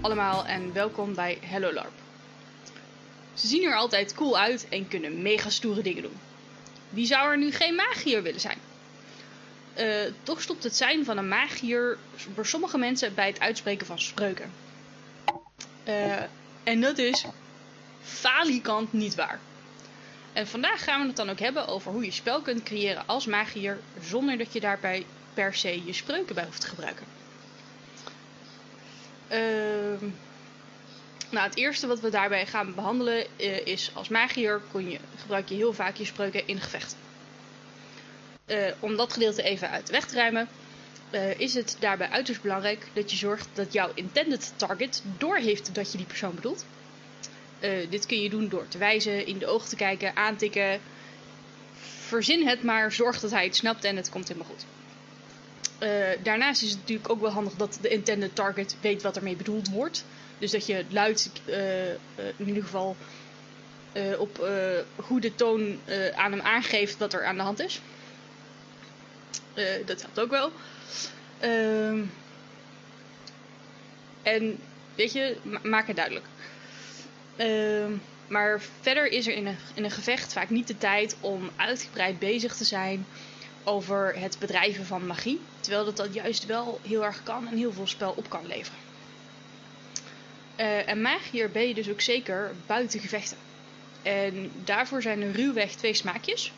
allemaal en welkom bij Hello LARP. Ze zien er altijd cool uit en kunnen mega stoere dingen doen. Wie zou er nu geen magier willen zijn? Uh, toch stopt het zijn van een magier voor sommige mensen bij het uitspreken van spreuken. Uh, en dat is falikant niet waar. En vandaag gaan we het dan ook hebben over hoe je spel kunt creëren als magier zonder dat je daarbij per se je spreuken bij hoeft te gebruiken. Uh, nou, het eerste wat we daarbij gaan behandelen uh, is als magier kon je, gebruik je heel vaak je spreuken in gevechten. Uh, om dat gedeelte even uit de weg te ruimen, uh, is het daarbij uiterst belangrijk dat je zorgt dat jouw intended target doorheeft dat je die persoon bedoelt. dit kun je doen door te wijzen, in de ogen te kijken, aantikken. Verzin het, maar zorg dat hij het snapt en het komt helemaal goed. Uh, daarnaast is het natuurlijk ook wel handig dat de intended target weet wat ermee bedoeld wordt. Dus dat je luid uh, uh, in ieder geval op goede toon aan hem aangeeft wat er aan de hand is. dat helpt ook wel. Ehm, en weet je, ma maak het duidelijk. Ehm, maar verder is er in een, in een gevecht vaak niet de tijd om uitgebreid bezig te zijn over het bedrijven van magie. Terwijl dat, dat juist wel heel erg kan en heel veel spel op kan leveren. Uh, en magier ben je dus ook zeker buiten gevechten. En daarvoor zijn er ruwweg twee smaakjes.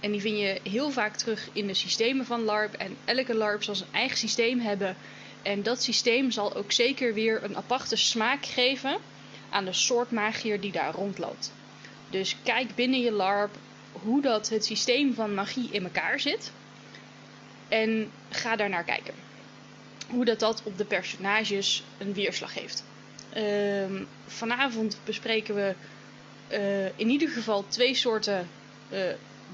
En die vind je heel vaak terug in de systemen van LARP. En elke LARP zal zijn eigen systeem hebben. En dat systeem zal ook zeker weer een aparte smaak geven aan de soort magier die daar rondloopt. Dus kijk binnen je LARP hoe dat het systeem van magie in elkaar zit. En ga daar naar kijken. Hoe dat, dat op de personages een weerslag heeft. Uh, vanavond bespreken we uh, in ieder geval twee soorten uh,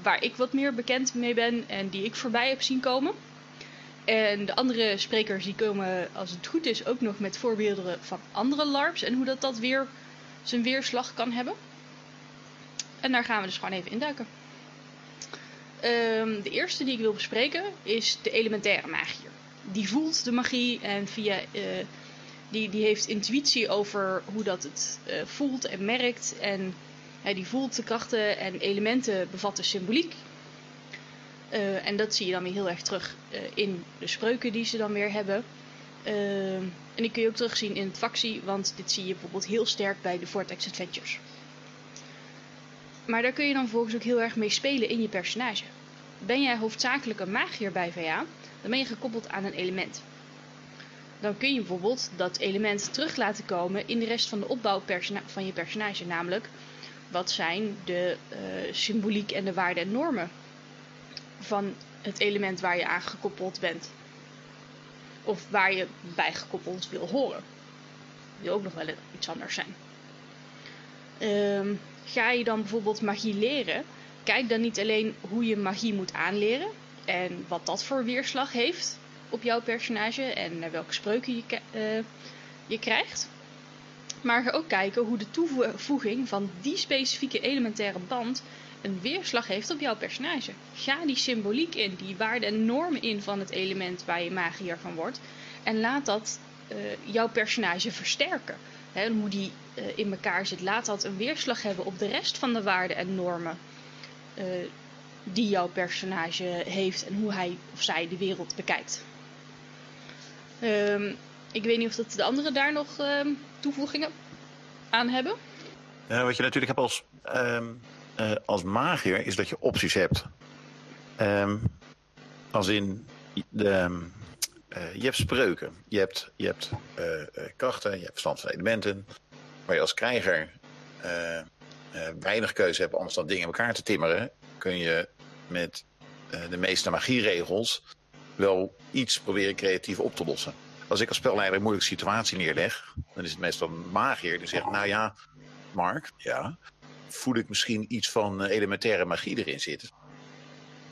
waar ik wat meer bekend mee ben en die ik voorbij heb zien komen. En de andere sprekers die komen, als het goed is, ook nog met voorbeelden van andere LARPs en hoe dat, dat weer zijn weerslag kan hebben. En daar gaan we dus gewoon even induiken. Um, de eerste die ik wil bespreken is de elementaire magier. Die voelt de magie en via, uh, die, die heeft intuïtie over hoe dat het uh, voelt en merkt. En uh, die voelt de krachten en elementen bevatten symboliek. Uh, en dat zie je dan weer heel erg terug in de spreuken die ze dan weer hebben. Ehm, en die kun je ook terugzien in het factie, want dit zie je bijvoorbeeld heel sterk bij de Vortex Adventures. Maar daar kun je dan vervolgens ook heel erg mee spelen in je personage. Ben jij hoofdzakelijk een magier bij VA, dan ben je gekoppeld aan een element. Dan kun je bijvoorbeeld dat element terug laten komen in de rest van de opbouw van je personage. Namelijk, wat zijn de uh, symboliek en de waarden en normen van het element waar je aan gekoppeld bent. Of waar je bij gekoppeld wil horen. Die ook nog wel iets anders zijn. Um, ga je dan bijvoorbeeld magie leren, kijk dan niet alleen hoe je magie moet aanleren en wat dat voor weerslag heeft op jouw personage en welke spreuken je, uh, je krijgt. Maar ga ook kijken hoe de toevoeging van die specifieke elementaire band een weerslag heeft op jouw personage. Ga die symboliek in, die waarden en normen in van het element waar je magier van wordt. En laat dat uh, jouw personage versterken. He, hoe die in elkaar zit, laat dat een weerslag hebben op de rest van de waarden en normen uh, die jouw personage heeft en hoe hij of zij de wereld bekijkt. Um, ik weet niet of dat de anderen daar nog um, toevoegingen aan hebben. Ja, wat je natuurlijk hebt als, uh, als magier is dat je opties hebt. als in de, je hebt spreuken, je hebt, je hebt krachten, je hebt verstand van elementen. Waar je als krijger weinig keuze hebt anders dan dingen in elkaar te timmeren, kun je met de meeste magieregels wel iets proberen creatief op te lossen. Als ik als spelleider een moeilijke situatie neerleg, dan is het meestal een magier die zegt, nou ja, Mark, ja, voel ik misschien iets van elementaire magie erin zitten.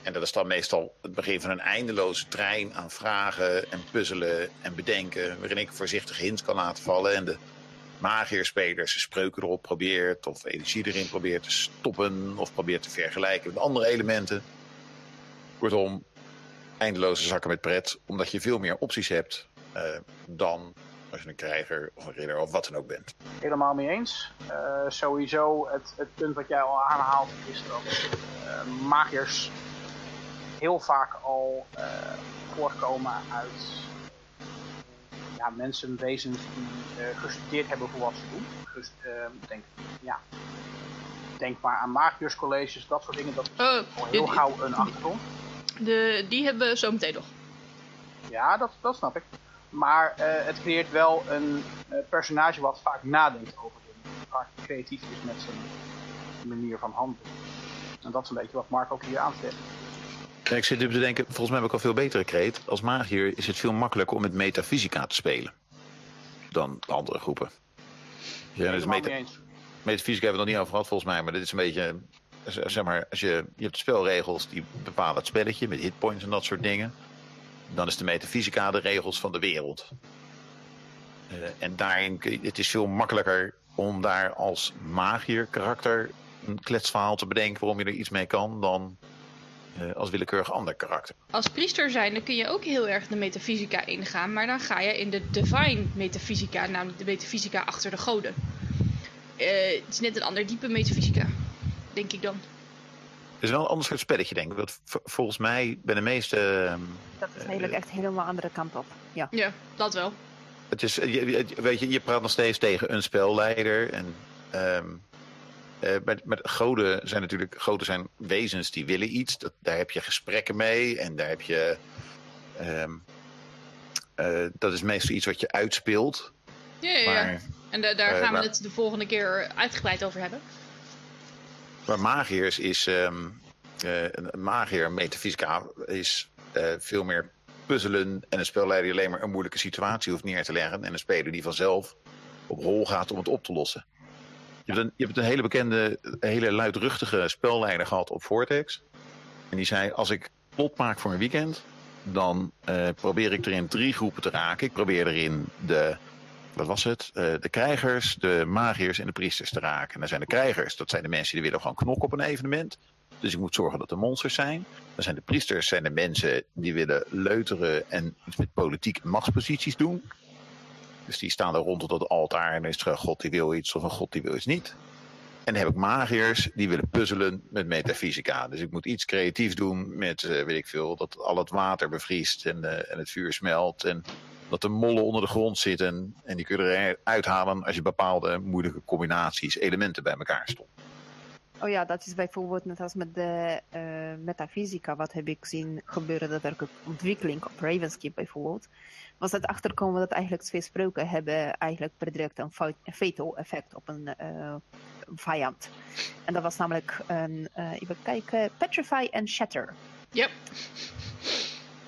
En dat is dan meestal het begin van een eindeloze trein aan vragen en puzzelen en bedenken. Waarin ik voorzichtig hints kan laten vallen. En de magierspelers spreuken erop probeert. Of energie erin probeert te stoppen. Of probeert te vergelijken met andere elementen. Kortom, eindeloze zakken met pret. Omdat je veel meer opties hebt uh, dan als je een krijger of een ridder of wat dan ook bent. Helemaal mee eens. Uh, sowieso het, het punt wat jij al aanhaalt is dat uh, heel vaak al voortkomen uit ja, mensen, wezens die gestudeerd hebben voor wat ze doen. Dus denk, ja, denk maar aan magiërscolleges, dat soort dingen. Dat is oh, heel gauw een achtergrond. De, die hebben we zo meteen nog. Ja, dat, dat snap ik. Maar uh, het creëert wel een uh, personage wat vaak nadenkt over dingen. Vaak creatief is met zijn manier van handelen. En dat is een beetje wat Mark ook hier aanzet. Ja, ik zit nu te denken, volgens mij heb ik al veel betere kreet. Als magier is het veel makkelijker om met metafysica te spelen. Dan andere groepen. Ja, dus meta metafysica hebben we nog niet over gehad volgens mij. Maar dit is een beetje, zeg maar, als je, je hebt spelregels die bepalen het spelletje met hitpoints en dat soort dingen dan is de metafysica de regels van de wereld. Uh, en daarin, het is veel makkelijker om daar als magier karakter een kletsverhaal te bedenken waarom je er iets mee kan, dan uh, als willekeurig ander karakter. Als priester zijn, dan kun je ook heel erg de metafysica ingaan, maar dan ga je in de divine metafysica, namelijk de metafysica achter de goden. Uh, het is net een ander diepe metafysica, denk ik dan. Het is wel een ander soort spelletje, denk ik. Want volgens mij bij de meeste... Ehm, dat is eigenlijk echt helemaal andere kant op. Ja, ja dat wel. Het is, je, weet je, je praat nog steeds tegen een spelleider. En um, uh, met, met goden zijn natuurlijk goden zijn wezens die willen iets. Dat, daar heb je gesprekken mee. En daar heb je... Um, uh, dat is meestal iets wat je uitspeelt. Ja, ja, ja. En daar gaan we het de volgende keer uitgebreid over hebben. Maar magiërs is, um, een magier, metafysica, is veel meer puzzelen en een spelleider die alleen maar een moeilijke situatie hoeft neer te leggen en een speler die vanzelf op rol gaat om het op te lossen. Je hebt een, je hebt een hele bekende, hele luidruchtige spelleider gehad op Vortex. En die zei, als ik plot maak voor een weekend, dan uh, probeer ik er in drie groepen te raken. Ik probeer erin de wat was het? Uh, de krijgers, de magiërs en de priesters te raken. En dan zijn de krijgers, dat zijn de mensen die willen gewoon knokken op een evenement. Dus ik moet zorgen dat er monsters zijn. Dan zijn de priesters zijn de mensen die willen leuteren en iets met politiek machtsposities doen. Dus die staan er rondom dat altaar en is het een god die wil iets of een god die wil iets niet. En dan heb ik magiërs die willen puzzelen met metafysica. Dus ik moet iets creatiefs doen met, uh, weet ik veel, dat al het water bevriest en, uh, en het vuur smelt. En dat er mollen onder de grond zitten. En die kun je eruit halen als je bepaalde moeilijke combinaties, elementen bij elkaar stopt. Oh ja, dat is bijvoorbeeld net als met de metafysica, wat heb ik zien gebeuren, dat er ontwikkeling op Ravenskeep bijvoorbeeld, was het achterkomen dat eigenlijk twee spreuken hebben eigenlijk per direct een fatal effect op een uh, vijand. En dat was namelijk een, uh, even kijken, Petrify and Shatter. Yep.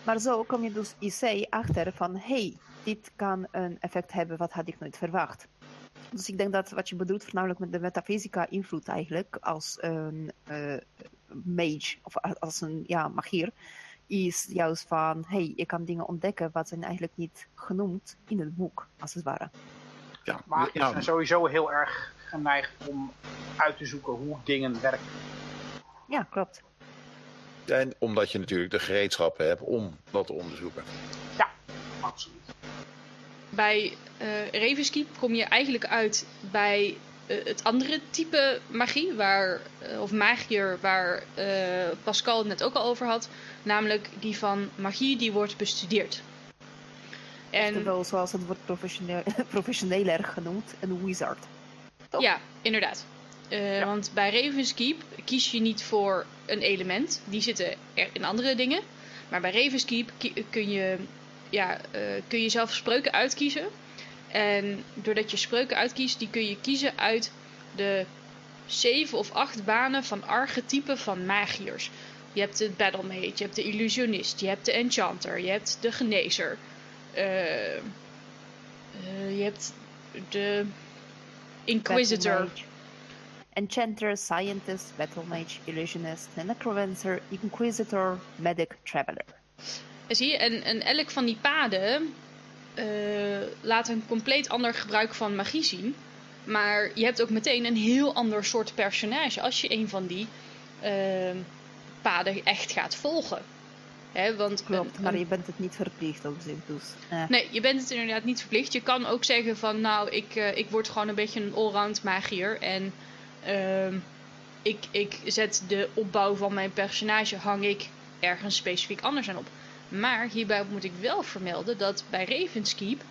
Maar zo kom je dus IC achter van, hey, dit kan een effect hebben, wat had ik nooit verwacht. Dus ik denk dat wat je bedoelt voornamelijk met de metafysica invloed eigenlijk als een uh, mage of als een ja, magier is juist van hey, je kan dingen ontdekken wat zijn eigenlijk niet genoemd in het boek, als het ware. Ja, magiërs zijn sowieso heel erg geneigd om uit te zoeken hoe dingen werken. Ja, klopt. En omdat je natuurlijk de gereedschappen hebt om dat te onderzoeken. Ja, absoluut. Bij uh, Ravenskeep kom je eigenlijk uit bij het andere type magie, waar, uh, of magier, waar Pascal het net ook al over had. Namelijk die van magie die wordt bestudeerd. En... wel zoals het wordt professioneel, professioneler genoemd, een wizard. Ja, inderdaad. Uh, Want bij Ravenskeep kies je niet voor een element. Die zitten er in andere dingen. Maar bij Ravenskeep kun je, ja, uh, kun je zelf spreuken uitkiezen. En doordat je spreuken uitkiest, die kun je kiezen uit de zeven of acht banen van archetypen van magiërs. Je hebt de Battle Mage, je hebt de Illusionist, je hebt de Enchanter, je hebt de Genezer. Uh, je hebt de Inquisitor. Enchanter, Scientist, Battle Mage, Illusionist, Necromancer, Inquisitor, Medic, Traveler. Zie je, en, en elk van die paden laat een compleet ander gebruik van magie zien. Maar je hebt ook meteen een heel ander soort personage als je een van die uh, paden echt gaat volgen. Hè, want Klopt, een- maar je bent het niet verplicht op zich, dus... eh. Nee, je bent het inderdaad niet verplicht. Je kan ook zeggen van, nou, ik, eh, ik word gewoon een beetje een allround magier. En ehm, ik, ik zet de opbouw van mijn personage, hang ik ergens specifiek anders aan op. Maar hierbij moet ik wel vermelden dat bij Ravenskeep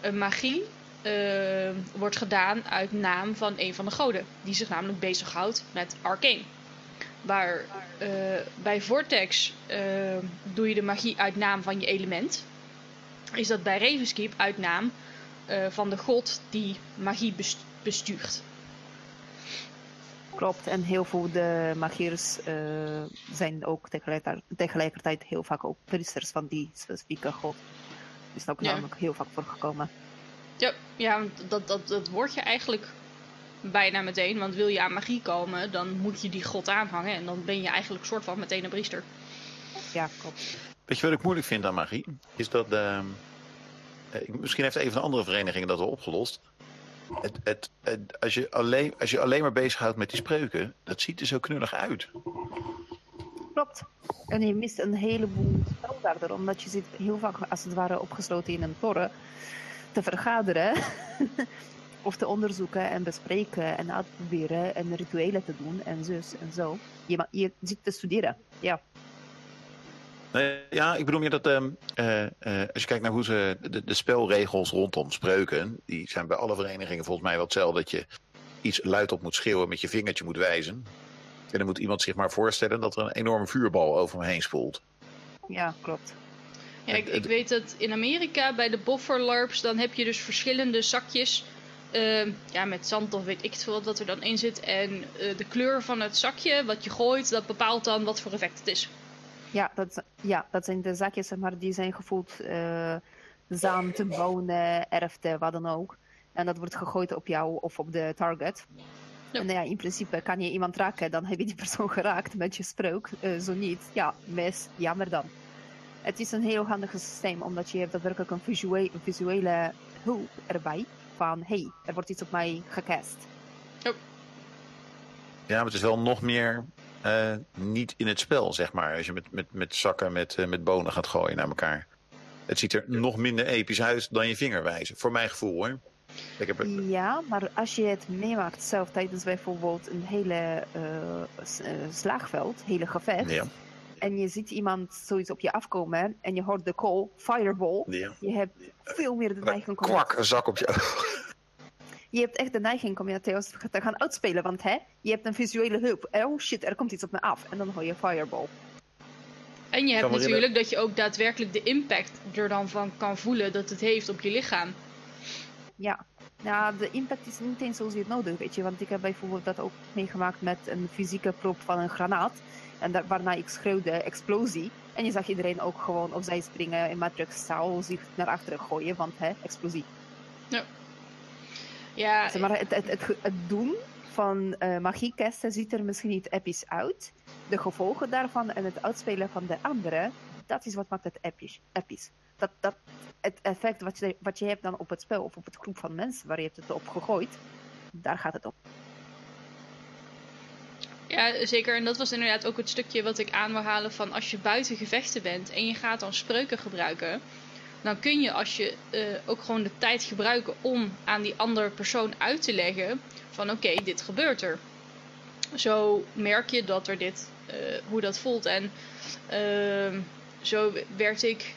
een magie ehm, wordt gedaan uit naam van een van de goden. Die zich namelijk bezighoudt met arcane. Waar eh, bij Vortex ehm, doe je de magie uit naam van je element is dat bij Ravenskeep uit naam eh, van de god die magie best- bestuurt. Klopt, en heel veel de magiers eh, zijn ook tegelijkertijd, tegelijkertijd heel vaak ook priesters van die specifieke god. Is ook Ja. namelijk heel vaak voorgekomen. Ja, ja want dat, dat, dat word je eigenlijk bijna meteen. Want wil je aan magie komen, dan moet je die god aanhangen. En dan ben je eigenlijk soort van meteen een priester. Ja, klopt. Weet je wat ik moeilijk vind aan magie? Is dat. ehm, eh, ik- misschien heeft een van de andere verenigingen dat al opgelost. Het, het, als, je alleen, als je alleen maar bezighoudt met die spreuken, dat ziet er zo knullig uit. Klopt. En je mist een heleboel spel omdat je zit heel vaak als het ware opgesloten in een toren te vergaderen. of te onderzoeken en bespreken en uitproberen en rituelen te doen en zus en zo. Je, je zit te studeren. Ja, Nee, ja, ik bedoel meer dat ehm, eh, eh, als je kijkt naar hoe ze de, de spelregels rondom spreuken, die zijn bij alle verenigingen volgens mij wel hetzelfde. Dat je iets luidop moet schreeuwen, met je vingertje moet wijzen. En dan moet iemand zich maar voorstellen dat er een enorme vuurbal over me heen spoelt. ja klopt. Ja, ik, ik weet dat in Amerika bij de bofferlarps, dan heb je dus verschillende zakjes. ehm, ja, met zand of weet ik het veel wat er dan in zit. En eh, de kleur van het zakje wat je gooit, dat bepaalt dan wat voor effect het is. Ja, dat, ja, dat zijn de zakjes zeg maar, die zijn gevoeld eh zand, wonen, erfte, wat dan ook. En dat wordt gegooid op jou of op de target. Ja. En ja, in principe kan je iemand raken, dan heb je die persoon geraakt met je spreuk. Eh, zo niet, ja, mis, jammer dan. Het is een heel handig systeem, omdat je hebt daadwerkelijk een visuele, een visuele hulp erbij. Van, hey, er wordt iets op mij gecast. Ja, maar het is wel nog meer eh, niet in het spel, zeg maar. Als je met, met, met zakken met, eh, met bonen gaat gooien naar elkaar. Het ziet er nog minder episch uit dan je vingerwijzen. Voor mijn gevoel hoor. Ik heb het, Ja, maar als je het meemaakt zelf tijdens bijvoorbeeld een hele s- eh, slagveld, hele gevecht. ja, en je ziet iemand zoiets op je afkomen en je hoort de call, fireball. ja. Je hebt veel meer de neiging Kwak, een zak op je je hebt echt de neiging om je Theos te gaan uitspelen, want hè, je hebt een visuele hulp. Oh shit, er komt iets op me af en dan hoor je fireball. En je hebt natuurlijk dat je ook daadwerkelijk de impact er dan van kan voelen dat het heeft op je lichaam. Ja, nou, de impact is niet eens zozeer nodig, weet je. Want ik heb bijvoorbeeld dat ook meegemaakt met een fysieke prop van een granaat. En daar, waarna ik schreeuwde explosie. En je zag iedereen ook gewoon opzij springen in Matrix-stijl zich naar achteren gooien, want hè, explosie. Ja, Zeg maar het, het, het, doen van eh magiekesten ziet er misschien niet episch uit. De gevolgen daarvan en het uitspelen van de anderen, dat is wat maakt het episch. episch. Dat, dat, het effect wat je, wat je hebt dan op het spel of op het groep van mensen waar je het op gegooid, daar gaat het om. Ja, zeker. En dat was inderdaad ook het stukje wat ik aan wil halen van als je buiten gevechten bent en je gaat dan spreuken gebruiken, dan kun je als je eh, ook gewoon de tijd gebruiken om aan die andere persoon uit te leggen van oké, dit gebeurt er. Zo merk je dat er dit, eh, hoe dat voelt. En ehm, zo werd ik,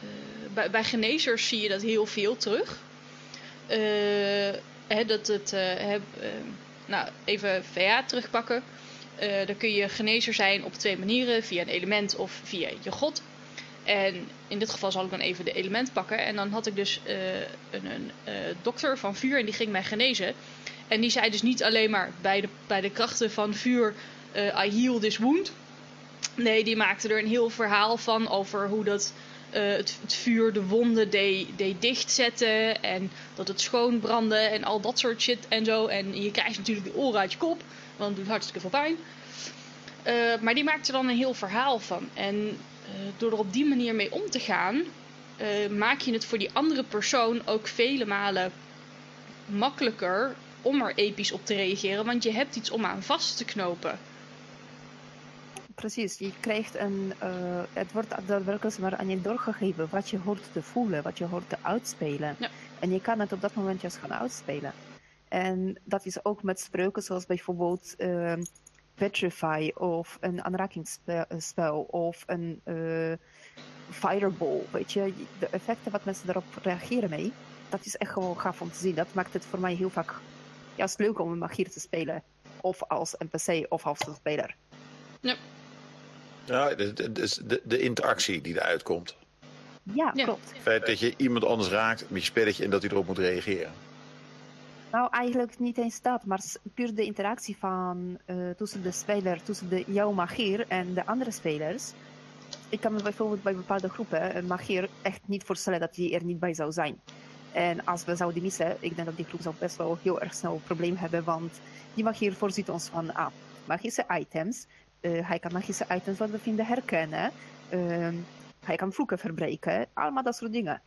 eh, bij, bij genezers zie je dat heel veel terug. Hè, dat het, eh, heb, eh, nou even VA terugpakken. Dan kun je genezer zijn op twee manieren, via een element of via je god. En in dit geval zal ik dan even de element pakken. En dan had ik dus eh, een, een eh, dokter van vuur en die ging mij genezen. En die zei dus niet alleen maar bij de, bij de krachten van vuur, eh, I heal this wound. Nee, die maakte er een heel verhaal van over hoe dat het, vuur de wonden deed, deed dichtzetten. En dat het schoon brandde en al dat soort shit en zo. En je krijgt natuurlijk de oren uit je kop, want het doet hartstikke veel pijn. Maar die maakte er dan een heel verhaal van. En door er op die manier mee om te gaan, eh, maak je het voor die andere persoon ook vele malen makkelijker om er episch op te reageren. Want je hebt iets om aan vast te knopen. precies. Je krijgt een, eh, het wordt daadwerkelijk maar aan je doorgegeven wat je hoort te voelen, wat je hoort te uitspelen. Ja. En je kan het op dat moment juist gaan uitspelen. En dat is ook met spreuken zoals bijvoorbeeld Petrify of een aanrakingsspel of een eh, Fireball. Weet je, de effecten wat mensen daarop reageren mee, dat is echt gewoon gaaf om te zien. Dat maakt het voor mij heel vaak juist leuk om een magier te spelen. Of als NPC of als een speler. Ja, de, de, de, de- de interactie die eruit komt. Ja, Ja. klopt. Het feit dat je iemand anders raakt met je spelletje en dat hij erop moet reageren. Nou, eigenlijk niet eens dat, maar puur de interactie van eh, tussen de speler, tussen de, jouw magier en de andere spelers. Ik kan me bijvoorbeeld bij bepaalde groepen een magier echt niet voorstellen dat die er niet bij zou zijn. En als we zouden missen, ik denk dat die groep zou best wel heel erg snel een probleem hebben, want die magier voorziet ons van ah, magische items. Eh, hij kan magische items wat we vinden herkennen. Ehm, hij kan vloeken verbreken, allemaal dat soort dingen.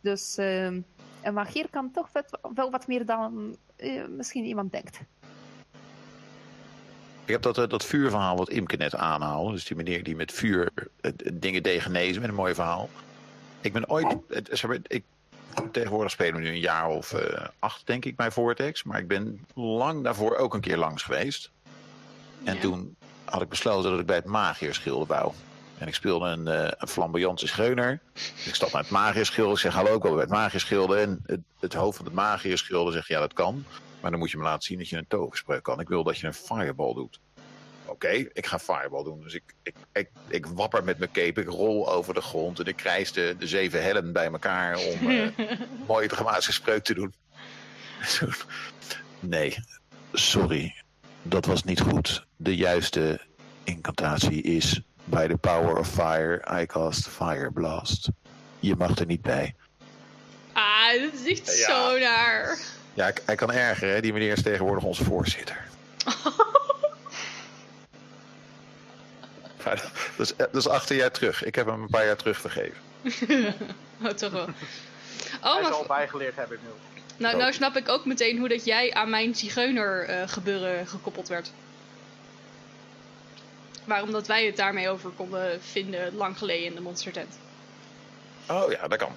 Dus ehm, een magier kan toch wel wat meer dan eh, misschien iemand denkt. Ik heb dat, eh, dat vuurverhaal wat Imke net aanhaalde. Dus die meneer die met vuur eh, dingen deed genezen met een mooi verhaal. Ik ben ooit, het- zeg maar, ik, tegenwoordig spelen we nu een jaar of eh, acht denk ik bij Vortex. Maar ik ben lang daarvoor ook een keer langs geweest. En Ja. toen had ik besloten dat ik bij het Magierschilde wou. En ik speelde een, eh een flamboyante scheuner. Dus ik stap naar het Magierschilde. Ik zeg hallo, ik wil bij het Magierschilde. En het, het hoofd van het Magierschilde zegt ja dat kan. Maar dan moet je me laten zien dat je een toverspreuk kan. Ik wil dat je een fireball doet. Oké, ik ga fireball doen. Dus ik, ik, ik, ik wapper met mijn cape, ik rol over de grond en ik krijs de, de zeven hellen bij elkaar om eh mooie dramatische spreuk te doen. Nee, sorry, dat was niet goed. De juiste incantatie is by the power of fire, I cast fire blast. Je mag er niet bij. Ah, dat is echt Ja. zo naar. Ja, ik- hij kan erger, hè? Die meneer is tegenwoordig onze voorzitter. Maar dat, is, dat is achter jaar terug. Ik heb hem een paar jaar terug vergeven. oh, toch wel. Hij Oh, maar zal bijgeleerd hebben inmiddels. nou, nou snap ik ook meteen hoe dat jij aan mijn zigeuner eh, gebeuren gekoppeld werd. Waarom dat wij het daarmee over konden vinden lang geleden in de Monster Tent. Oh ja, dat kan.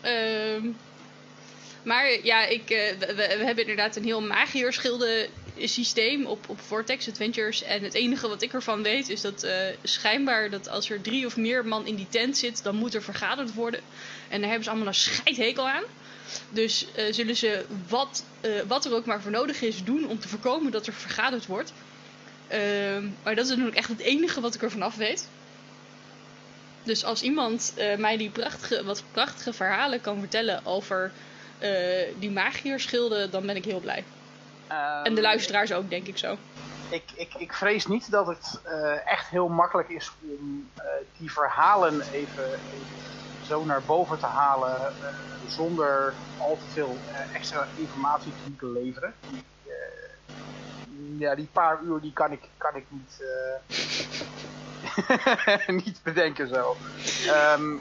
Ehm, maar ja, ik, eh, we, we hebben inderdaad een heel magierschilden systeem op, op Vortex Adventures. En het enige wat ik ervan weet is dat eh, schijnbaar dat als er drie of meer man in die tent zit, dan moet er vergaderd worden. En daar hebben ze allemaal een scheidhekel aan. Dus eh, zullen ze wat, eh, wat er ook maar voor nodig is doen om te voorkomen dat er vergaderd wordt. Ehm, maar dat is natuurlijk echt het enige wat ik ervan af weet. Dus als iemand mij die prachtige, wat prachtige verhalen kan vertellen over die magierschilden, dan ben ik heel blij. En de Ehm, luisteraars ook, denk ik zo. Ik, ik, ik vrees niet dat het eh, echt heel makkelijk is om eh, die verhalen even, even zo naar boven te halen eh, zonder al te veel extra informatie te moeten leveren. Die, ja, die paar uur die kan ik, kan ik niet, niet bedenken zo. Ehm,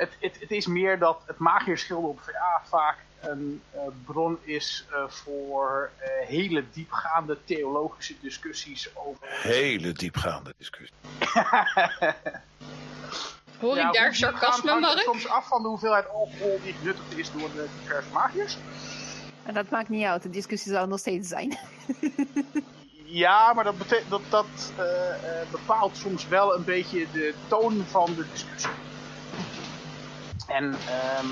het, het, het is meer dat het magierschilden op VA vaak een eh, bron is eh, voor eh, hele diepgaande theologische discussies over. Hele diepgaande discussie. Hoor Ja, ik daar sarcasme, hangt het Mark? soms af van de hoeveelheid alcohol die genuttigd is door de diverse magiërs. En dat maakt niet uit, de discussie zal nog steeds zijn. Ja, maar dat, dat, dat eh, eh, bepaalt soms wel een beetje de toon van de discussie. En, ehm,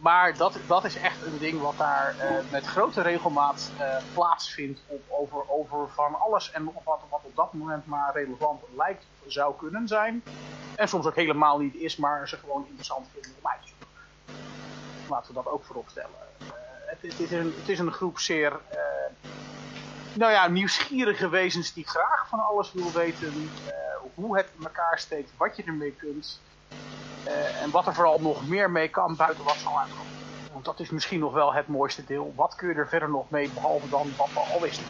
maar dat, dat is echt een ding wat daar eh, met grote regelmaat eh, plaatsvindt op, over, over van alles en nog wat, wat op dat moment maar relevant lijkt zou kunnen zijn. En soms ook helemaal niet is, maar ze gewoon interessant vinden om uit te zoeken. Laten we dat ook voorop stellen. Eh, het, is een, het is een groep zeer nou ja, nieuwsgierige wezens die graag van alles wil weten. hoe het in elkaar steekt, wat je ermee kunt. Eh, en wat er vooral nog meer mee kan buiten wat zal uitkomen. Want dat is misschien nog wel het mooiste deel. Wat kun je er verder nog mee, behalve dan wat we al wisten.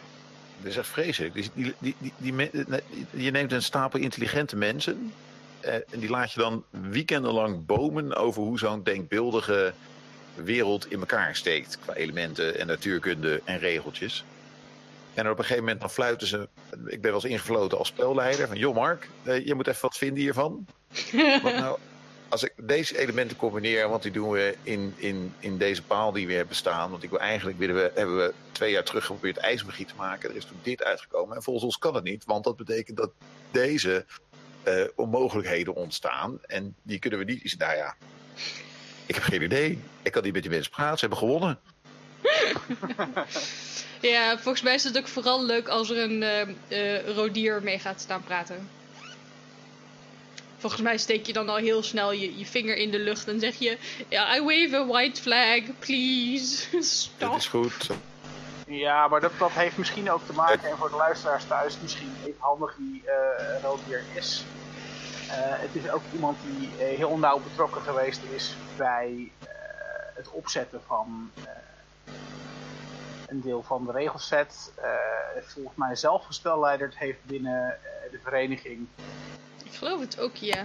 Dat is echt vreselijk. Die, die, die, die, nee, je neemt een stapel intelligente mensen. eh, en die laat je dan weekendenlang bomen over hoe zo'n denkbeeldige wereld in elkaar steekt. Qua elementen en natuurkunde en regeltjes. En op een gegeven moment dan fluiten ze. Ik ben wel eens ingefloten als spelleider. Van joh Mark, eh, je moet even wat vinden hiervan. Want nou, als ik deze elementen combineer, want die doen we in, in, in deze paal die we hebben staan. Want ik wil eigenlijk willen we, hebben we twee jaar terug geprobeerd ijsmagie te maken. Er is toen dit uitgekomen. En volgens ons kan het niet, want dat betekent dat deze eh, onmogelijkheden ontstaan. En die kunnen we niet. Nou ja, ik heb geen idee. Ik kan niet met die mensen praten. Ze hebben gewonnen. Ja, volgens mij is het ook vooral leuk als er een eh, eh, rodier mee gaat staan praten. Volgens mij steek je dan al heel snel je, je vinger in de lucht en zeg je... Ja, I wave a white flag, please. Stop. Dat is goed. Ja, maar dat, dat heeft misschien ook te maken, en voor de luisteraars thuis misschien even handig wie uh, Roodier is. Eh, het is ook iemand die eh, heel nauw betrokken geweest is bij eh, het opzetten van eh, een deel van de regelset. Eh, volgens mij zelf gespelleiderd heeft binnen eh, de vereniging. Ik geloof het ook, ja.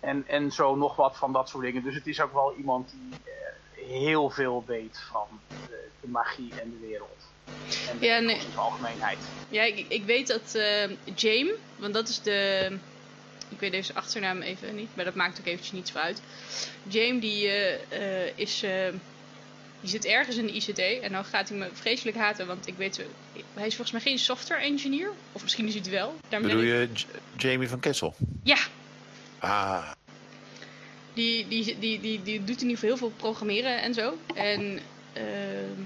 En, en zo nog wat van dat soort dingen. Dus het is ook wel iemand die eh, heel veel weet van de, de magie en de wereld. En de Ja, nee. algemeenheid. Ja, ik, ik weet dat eh James, want dat is de... Ik weet deze achternaam even niet, maar dat maakt ook eventjes niets uit. James die is... die zit ergens in de ICT en dan gaat hij me vreselijk haten, want ik weet... Hij is volgens mij geen software engineer. Of misschien is hij het wel. Daarmee Bedoel je Jamie van Kessel? Ja, Ah, die, die, die, die, die doet in ieder geval heel veel programmeren en zo. En ehm,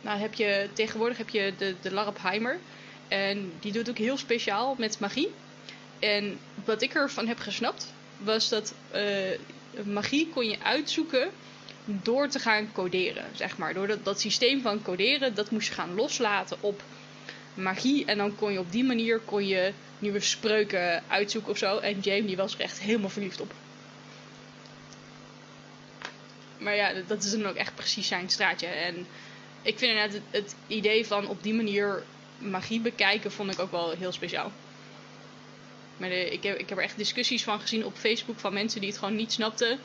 nou heb je, tegenwoordig heb je de, de Larp Heimer. En die doet ook heel speciaal met magie. En wat ik ervan heb gesnapt, was dat eh, magie kon je uitzoeken door te gaan coderen, zeg maar. Door dat, dat systeem van coderen, dat moest je gaan loslaten op magie. En dan kon je op die manier kon je nieuwe spreuken uitzoeken of zo. En James die was er echt helemaal verliefd op. Maar ja, dat- is dan ook echt precies zijn straatje. En ik vind inderdaad het, het idee van op die manier magie bekijken, vond ik ook wel heel speciaal. Maar ik, heb, ik heb er echt discussies van gezien op Facebook van mensen die het gewoon niet snapten.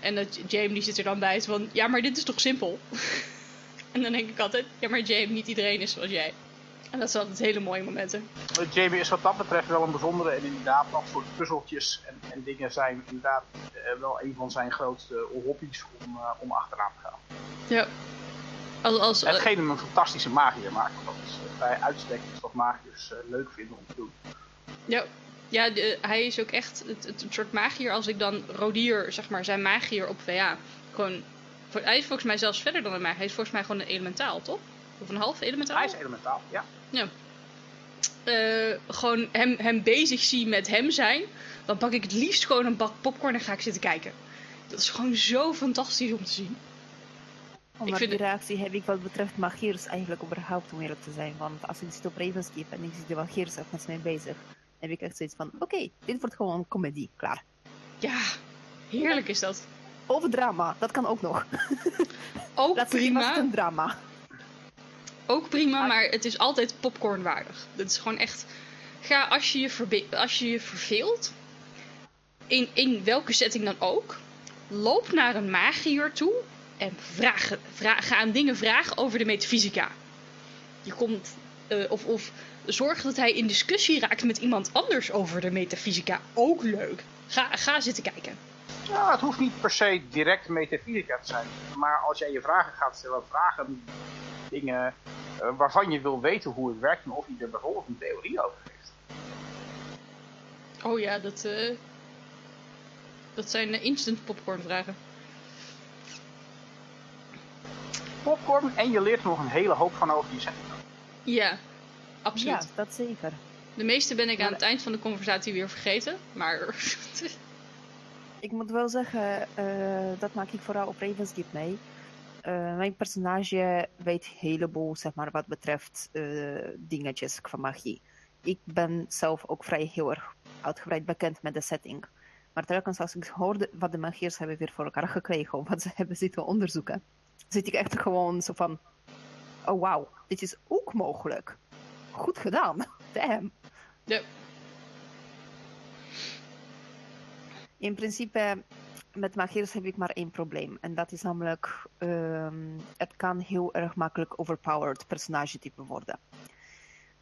En dat James die zit er dan bij het van, ja maar dit is toch simpel? en dan denk ik altijd, ja maar James, niet iedereen is zoals jij. En dat zijn altijd hele mooie momenten. Eh, Jamie is wat dat betreft wel een bijzondere en inderdaad dat soort puzzeltjes en, en dingen zijn inderdaad eh, wel een van zijn grootste hobby's om, eh, om achteraan te gaan. Ja. Als, als, Hetgeen hem een fantastische magier maakt, want dat is eh, bij uitstek iets wat magiërs eh, leuk vinden om te doen. Ja, ja de- hij is ook echt het, het, het soort magier. Als ik dan Rodier, zeg maar, zijn magier op VA. Gewoon, voor- hij is volgens mij zelfs verder dan een magier. Hij is volgens mij gewoon een elementaal, toch? Of een half elementaal? Hij is elementaal, ja. Eh, gewoon hem, hem bezig zie met hem zijn. Dan pak ik het liefst gewoon een bak popcorn en ga ik zitten kijken. Dat is gewoon zo fantastisch om te zien. Oh, Ik vind die reactie heb ik wat betreft magiers eigenlijk überhaupt om eerlijk te zijn. Want als ik zit op Ravenskeep en ik zie de magiers echt met mij bezig, heb ik echt zoiets van, oké, dit wordt gewoon comedie, klaar. Ja, heerlijk is dat. Of drama, dat kan ook nog. Ook prima. een drama. Ook prima, maar het is altijd popcornwaardig. Dat is gewoon echt. Ga als je je, verbe- als je, je verveelt, in, in welke setting dan ook, loop naar een magier toe en vraag, vraag, ga hem dingen vragen over de metafysica. Je komt, eh, of, of zorg dat hij in discussie raakt met iemand anders over de metafysica. Ook leuk. Ga, ga zitten kijken. Ja, het hoeft niet per se direct metafysica te zijn. Maar als jij je vragen gaat stellen, vragen dingen eh, waarvan je wil weten hoe het werkt en of je er bijvoorbeeld een theorie over heeft. Oh ja, dat, eh, dat zijn eh, instant popcorn vragen. Popcorn en je leert er nog een hele hoop van over je. Ja, absoluut. Ja, dat zeker. De meeste ben ik aan het eind van de conversatie weer vergeten. Maar Ik moet wel zeggen, eh, dat maak ik vooral op Ravenskeep mee. Eh, mijn personage weet een heleboel, zeg maar, wat betreft eh, dingetjes qua magie. Ik ben zelf ook vrij heel erg uitgebreid bekend met de setting. Maar telkens als ik hoorde wat de magiërs hebben weer voor elkaar gekregen, of wat ze hebben zitten onderzoeken, zit ik echt gewoon zo van, oh wauw, dit is ook mogelijk. Goed gedaan. Damn. Ja. In principe, met magiërs heb ik maar één probleem. En dat is namelijk, ehm, het kan heel erg makkelijk overpowered personagetype worden.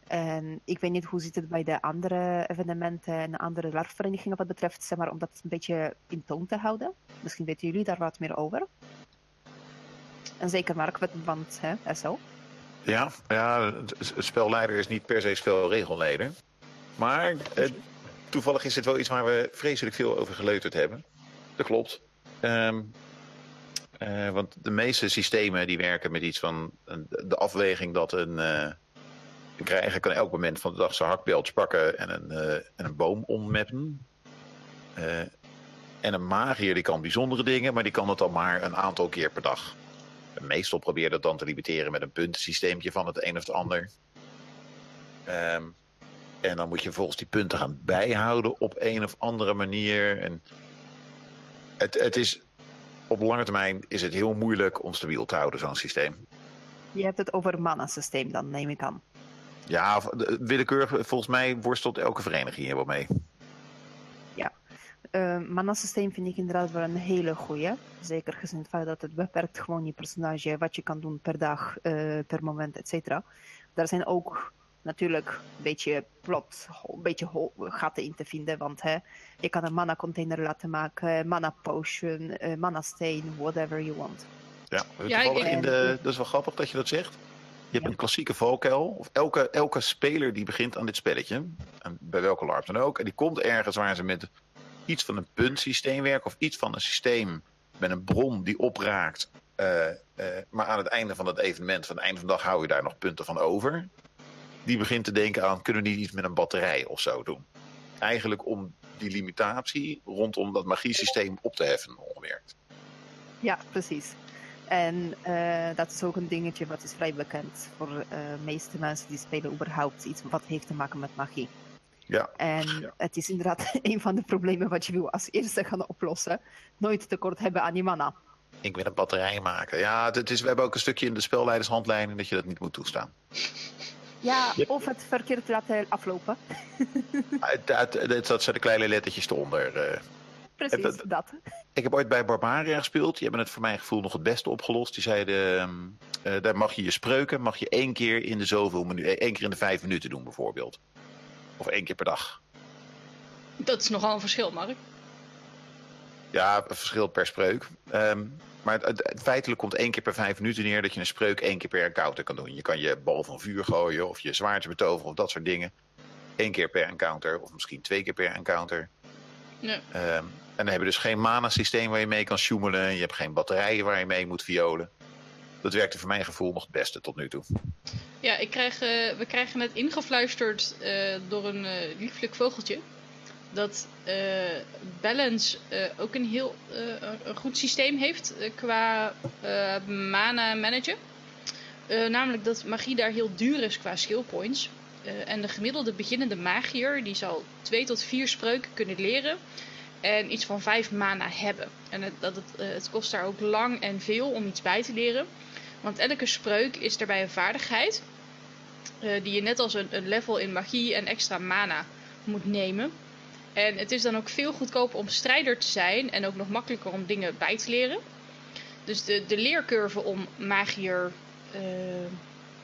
En ik weet niet hoe zit het bij de andere evenementen en andere LARP-verenigingen wat betreft, zeg maar, om dat een beetje in toon te houden. Misschien weten jullie daar wat meer over. En zeker Mark, want hè, SO. Ja, ja, spelleider is niet per se spelregelleider. Maar eh, toevallig is dit wel iets waar we vreselijk veel over geleuterd hebben. Dat klopt. Ehm, eh, want de meeste systemen die werken met iets van de afweging dat een, uh, een krijger kan elk moment van de dag zijn hakbeeldje pakken en een, en een boom ommappen. en een magier die kan bijzondere dingen, maar die kan het dan maar een aantal keer per dag. Meestal probeert het dan te limiteren met een puntensysteempje van het een of het ander. Ehm, en dan moet je volgens die punten gaan bijhouden op een of andere manier. En het, het is, op lange termijn is het heel moeilijk om stabiel te houden, zo'n systeem. Je hebt het over mana-systeem dan, neem ik aan. Ja, willekeurig, volgens mij worstelt elke vereniging hier wel mee. Ja, uh, mana-systeem vind ik inderdaad wel een hele goeie. Zeker gezien het feit dat het beperkt gewoon je personage, wat je kan doen per dag, uh, per moment, et cetera. Daar zijn ook natuurlijk een beetje plot, een beetje gaten in te vinden. Want hè, je kan een mana container laten maken, mana potion, uh, mana stain, whatever you want. Ja, ja ik, in de, dat is wel grappig dat je dat zegt. Je hebt een klassieke valkuil. Of elke, elke speler die begint aan dit spelletje, en bij welke LARP dan ook, en die komt ergens waar ze met iets van een puntsysteem werken of iets van een systeem met een bron die opraakt. Uh, uh, maar aan het einde van het evenement, van het einde van de dag, hou je daar nog punten van over die begint te denken aan, kunnen we niet iets met een batterij of zo doen? Eigenlijk om die limitatie rondom dat magiesysteem op te heffen, ongemerkt. Ja, precies. En uh, dat is ook een dingetje wat is vrij bekend voor de meeste mensen die spelen überhaupt iets wat heeft te maken met magie. Ja. En ja. het is inderdaad een van de problemen wat je wil als eerste gaan oplossen. Nooit tekort hebben aan je mana. Ik wil een batterij maken. Ja, het is, we hebben ook een stukje in de spelleidershandleiding dat je dat niet moet toestaan. Ja, of het verkeerd laten aflopen. dat zijn de kleine lettertjes eronder. Eh. Precies, dat, dat. Ik heb ooit bij Barbaria gespeeld. Die hebben het voor mijn gevoel nog het beste opgelost. Die zeiden, uh, daar mag je je spreuken, mag je één keer in de zoveel minuten, één keer in de vijf minuten doen bijvoorbeeld. Of één keer per dag. Dat is nogal een verschil, Mark. Ja, een verschil per spreuk. Um, maar het, het, feitelijk komt één keer per vijf minuten neer dat je een spreuk één keer per encounter kan doen. Je kan je bal van vuur gooien of je zwaardje betoveren of dat soort dingen. Eén keer per encounter of misschien twee keer per encounter. Ja. Um, en dan heb je dus geen mana-systeem waar je mee kan sjoemelen. Je hebt geen batterijen waar je mee moet violen. Dat werkte voor mijn gevoel nog het beste tot nu toe. Ja, ik krijg, uh, we krijgen net ingefluisterd uh, door een uh, lieflijk vogeltje dat Balance ook een heel een goed systeem heeft qua mana managen. namelijk dat magie daar heel duur is qua skill points. en de gemiddelde beginnende magier die zal 2 tot 4 spreuken kunnen leren. En iets van 5 mana hebben. En het, dat het, het kost daar ook lang en veel om iets bij te leren. Want elke spreuk is daarbij een vaardigheid. die je net als een, een level in magie en extra mana moet nemen. En het is dan ook veel goedkoper om strijder te zijn en ook nog makkelijker om dingen bij te leren. Dus de, de leercurve om magier uh,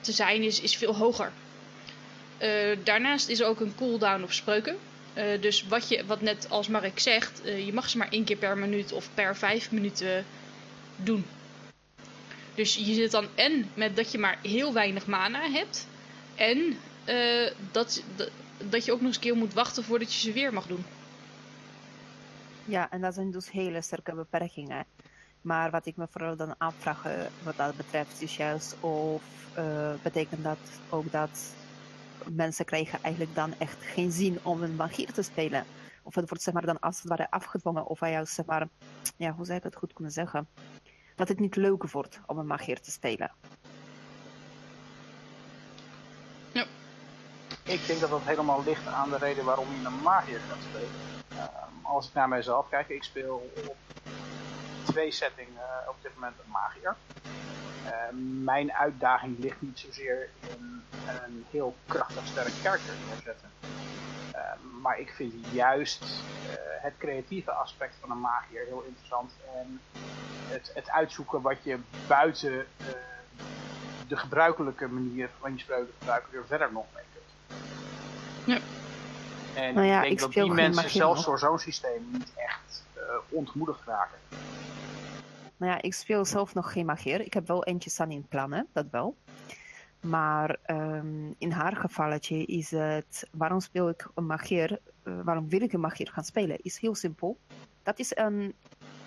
te zijn is, is veel hoger. Daarnaast is er ook een cooldown op spreuken. Uh, dus wat, je, wat net als Mark zegt, je mag ze maar één keer per minuut of per vijf minuten doen. Dus je zit dan en met dat je maar heel weinig mana hebt. En dat, dat je ook nog eens een keer moet wachten voordat je ze weer mag doen. Ja, en dat zijn dus hele sterke beperkingen. Maar wat ik me vooral dan afvraag wat dat betreft is juist of betekent dat ook dat mensen krijgen eigenlijk dan echt geen zin om een magier te spelen. Of het wordt zeg maar dan als het ware afgedwongen of juist zeg maar, ja hoe zou ik het goed kunnen zeggen, dat het niet leuk wordt om een magier te spelen. Ja. Ik denk dat dat helemaal ligt aan de reden waarom je een magier gaat spelen. Uh, als ik naar mijzelf kijk, ik speel op twee settingen uh, op dit moment een magier. Uh, mijn uitdaging ligt niet zozeer in een heel krachtig sterk karakter neerzetten. maar ik vind juist het creatieve aspect van een magier heel interessant. En het, het uitzoeken wat je buiten de gebruikelijke manier van je spreuken gebruiken er verder nog mee kunt. Ja. En Nou ja, ik denk ik dat die mensen zelfs door zo'n systeem niet echt eh, ontmoedigd raken. Nou ja, ik speel zelf nog geen magier. Ik heb wel eentje staan in plannen, dat wel. Maar ehm, in haar gevalletje is het, waarom speel ik een magier, eh, waarom wil ik een magier gaan spelen, is heel simpel. Dat is een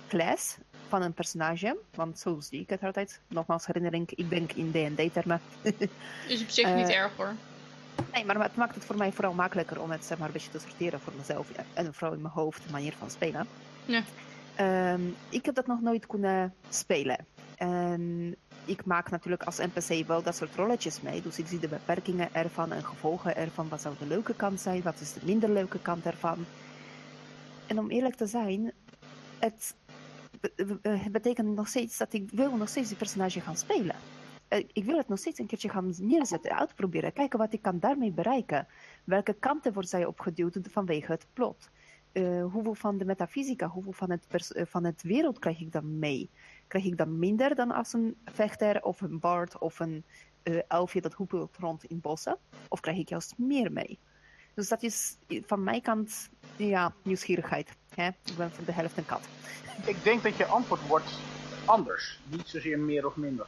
class van een personage, want zo zie ik het altijd. Nogmaals herinnering, ik denk in D&D-termen. Is op zich niet Eh, erg hoor. Nee, maar het maakt het voor mij vooral makkelijker om het zeg maar, een beetje te sorteren voor mezelf. En vooral in mijn hoofd, de manier van spelen. Ja. Ehm, ik heb dat nog nooit kunnen spelen. En ik maak natuurlijk als NPC wel dat soort rolletjes mee. Dus ik zie de beperkingen ervan en gevolgen ervan. Wat zou de leuke kant zijn? Wat is de minder leuke kant ervan? En om eerlijk te zijn, het, be- be- het betekent nog steeds dat ik wil nog steeds die personage gaan spelen. Eh, Ik wil het nog steeds een keertje gaan neerzetten, uitproberen, kijken wat ik kan daarmee bereiken. Welke kanten wordt zij opgeduwd vanwege het plot? Eh, hoeveel van de metafysica, hoeveel van het, pers- eh, van het wereld krijg ik dan mee? Krijg ik dan minder dan als een vechter of een bard of een eh, elfje dat hoepelt rond in bossen? Of krijg ik juist meer mee? Dus dat is van mijn kant, ja, nieuwsgierigheid. Hè? Ik ben voor de helft een kat. Ik denk dat je antwoord wordt anders. Niet zozeer meer of minder.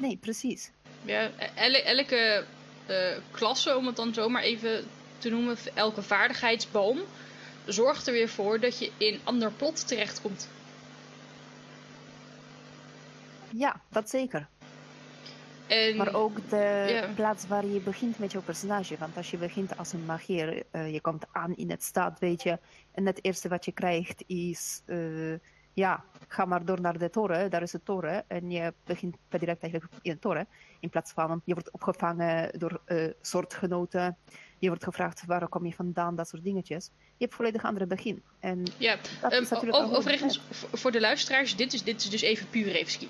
Nee, precies. Ja, elle- elke eh, klasse, om het dan zomaar even te noemen, elke vaardigheidsboom, zorgt er weer voor dat je in ander plot terechtkomt. Ja, dat zeker. En, Maar ook de ja. plaats waar je begint met jouw personage. Want als je begint als een magier, eh, je komt aan in het stad, weet je. En het eerste wat je krijgt is, eh, ja, ga maar door naar de toren. Daar is een toren. En je begint per direct eigenlijk in een toren. In plaats van, je wordt opgevangen door eh, soortgenoten. Je wordt gevraagd, waar kom je vandaan, dat soort dingetjes. Je hebt volledig andere begin. En ja, Ehm, overigens, voor- de luisteraars, dit is, dit is dus even puur Ravenskeep.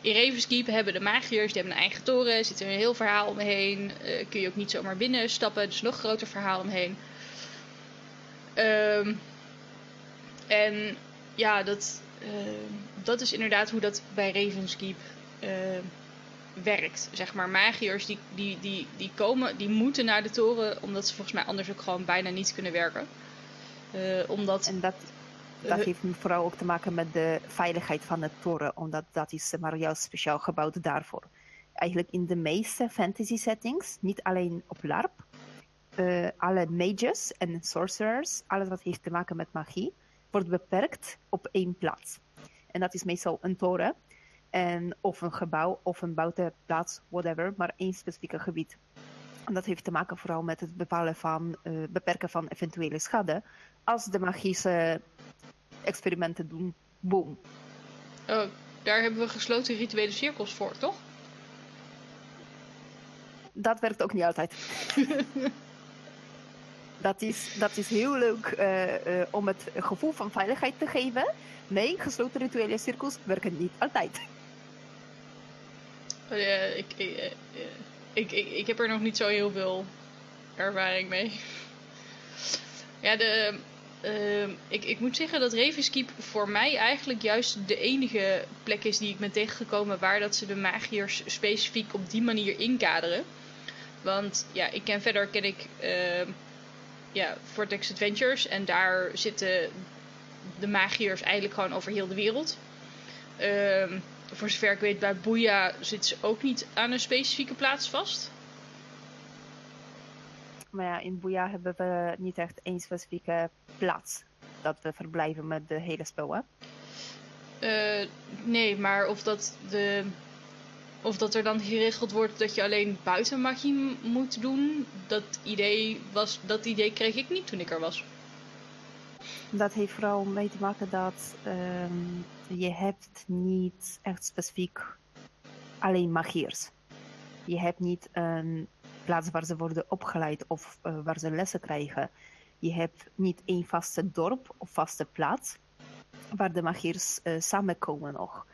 In Ravenskeep hebben de magiërs, die hebben een eigen toren, zit er een heel verhaal omheen. eh, kun je ook niet zomaar binnenstappen, dus nog groter verhaal omheen. Ehm, en ja, dat, ehm, dat is inderdaad hoe dat bij Ravenskeep ehm, werkt. Zeg maar, magiërs die, die, die, die komen, die moeten naar de toren, omdat ze volgens mij anders ook gewoon bijna niet kunnen werken. Eh, omdat En dat, dat Eh, heeft vooral ook te maken met de veiligheid van de toren, omdat dat is maar juist speciaal gebouwd daarvoor. Eigenlijk in de meeste fantasy settings, niet alleen op LARP, eh, alle mages en sorcerers, alles wat heeft te maken met magie, wordt beperkt op één plaats. En dat is meestal een toren, en, of een gebouw, of een buitenplaats, whatever, maar één specifieke gebied. En dat heeft te maken vooral met het bepalen van, eh, beperken van eventuele schade. Als de magische experimenten doen, boom. Oh, daar hebben we gesloten rituele cirkels voor, toch? Dat werkt ook niet altijd. dat, is, dat is heel leuk eh, eh, om het gevoel van veiligheid te geven. Nee, gesloten rituele cirkels werken niet altijd. Eh, ik, ik, eh, eh, ik, ik, ik heb er nog niet zo heel veel ervaring mee. Ja, de, ik, ik moet zeggen dat Ravenskeep voor mij eigenlijk juist de enige plek is die ik ben tegengekomen waar dat ze de magiërs specifiek op die manier inkaderen. Want ja, ik ken verder ken ik ja, Vortex Adventures en daar zitten de magiërs eigenlijk gewoon over heel de wereld. Ehm, voor zover ik weet, bij Boeia zit ze ook niet aan een specifieke plaats vast. Maar ja, in Boeia hebben we niet echt één specifieke plaats dat we verblijven met de hele spel. Hè? Eh, nee, maar of dat, de, of dat er dan geregeld wordt dat je alleen buiten magie moet doen, dat idee, was, dat idee kreeg ik niet toen ik er was. Dat heeft vooral mee te maken dat ehm, je hebt niet echt specifiek alleen magiërs. Je hebt niet een plaats waar ze worden opgeleid of eh, waar ze lessen krijgen. Je hebt niet één vaste dorp of vaste plaats waar de magiërs eh, samenkomen nog.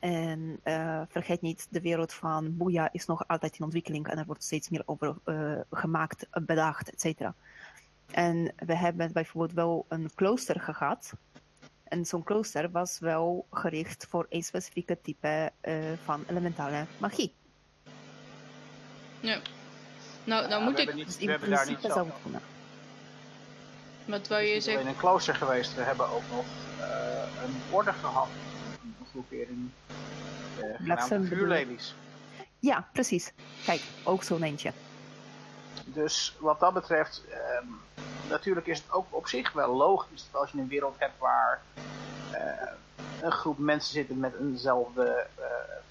En eh, vergeet niet, de wereld van Boeia is nog altijd in ontwikkeling en er wordt steeds meer over gemaakt, bedacht, et cetera. En we hebben bijvoorbeeld wel een klooster gehad. En zo'n klooster was wel gericht voor een specifieke type eh, van elementale magie. Ja. Nou, nou Ja, moet we ik... hebben, niet, Dus we in hebben daar niet zo. zou het kunnen. Wat wou je is niet alleen zeggen? een klooster geweest, we hebben ook nog eh, een orde gehad. Een groepering eh genaamd vuurlelies. Ja, precies. Kijk, ook zo'n eentje. Dus wat dat betreft, ehm, natuurlijk is het ook op zich wel logisch dat als je een wereld hebt waar eh, een groep mensen zitten met eenzelfde eh,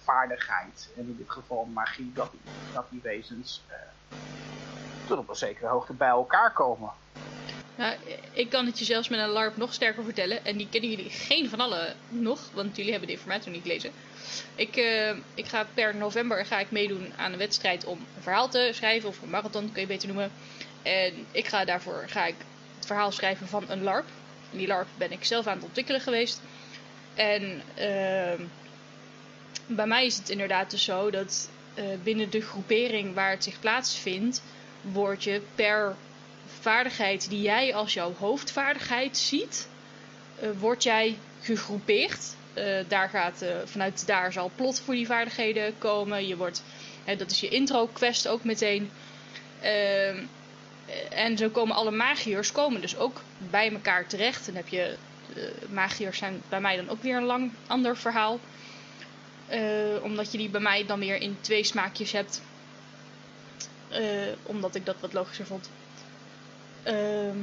vaardigheid, en in dit geval magie, dat die, dat die wezens eh, tot op een zekere hoogte bij elkaar komen. Nou, ik kan het je zelfs met een LARP nog sterker vertellen. En die kennen jullie geen van allen nog, want jullie hebben de informatie niet gelezen. Ik, eh, ik ga per november ga ik meedoen aan een wedstrijd om een verhaal te schrijven, of een marathon kun je beter noemen. En ik ga daarvoor ga ik het verhaal schrijven van een LARP. En die LARP ben ik zelf aan het ontwikkelen geweest. En ehm, bij mij is het inderdaad dus zo dat eh, binnen de groepering waar het zich plaatsvindt, word je per vaardigheid die jij als jouw hoofdvaardigheid ziet, eh, word jij gegroepeerd. Eh, daar gaat, eh, vanuit daar zal plot voor die vaardigheden komen. Je wordt, dat is je intro quest ook meteen. Ehm, en zo komen alle magiërs komen dus ook bij elkaar terecht. En heb je, magiërs zijn bij mij dan ook weer een lang ander verhaal. Omdat je die bij mij dan weer in twee smaakjes hebt. Omdat ik dat wat logischer vond. Ehm,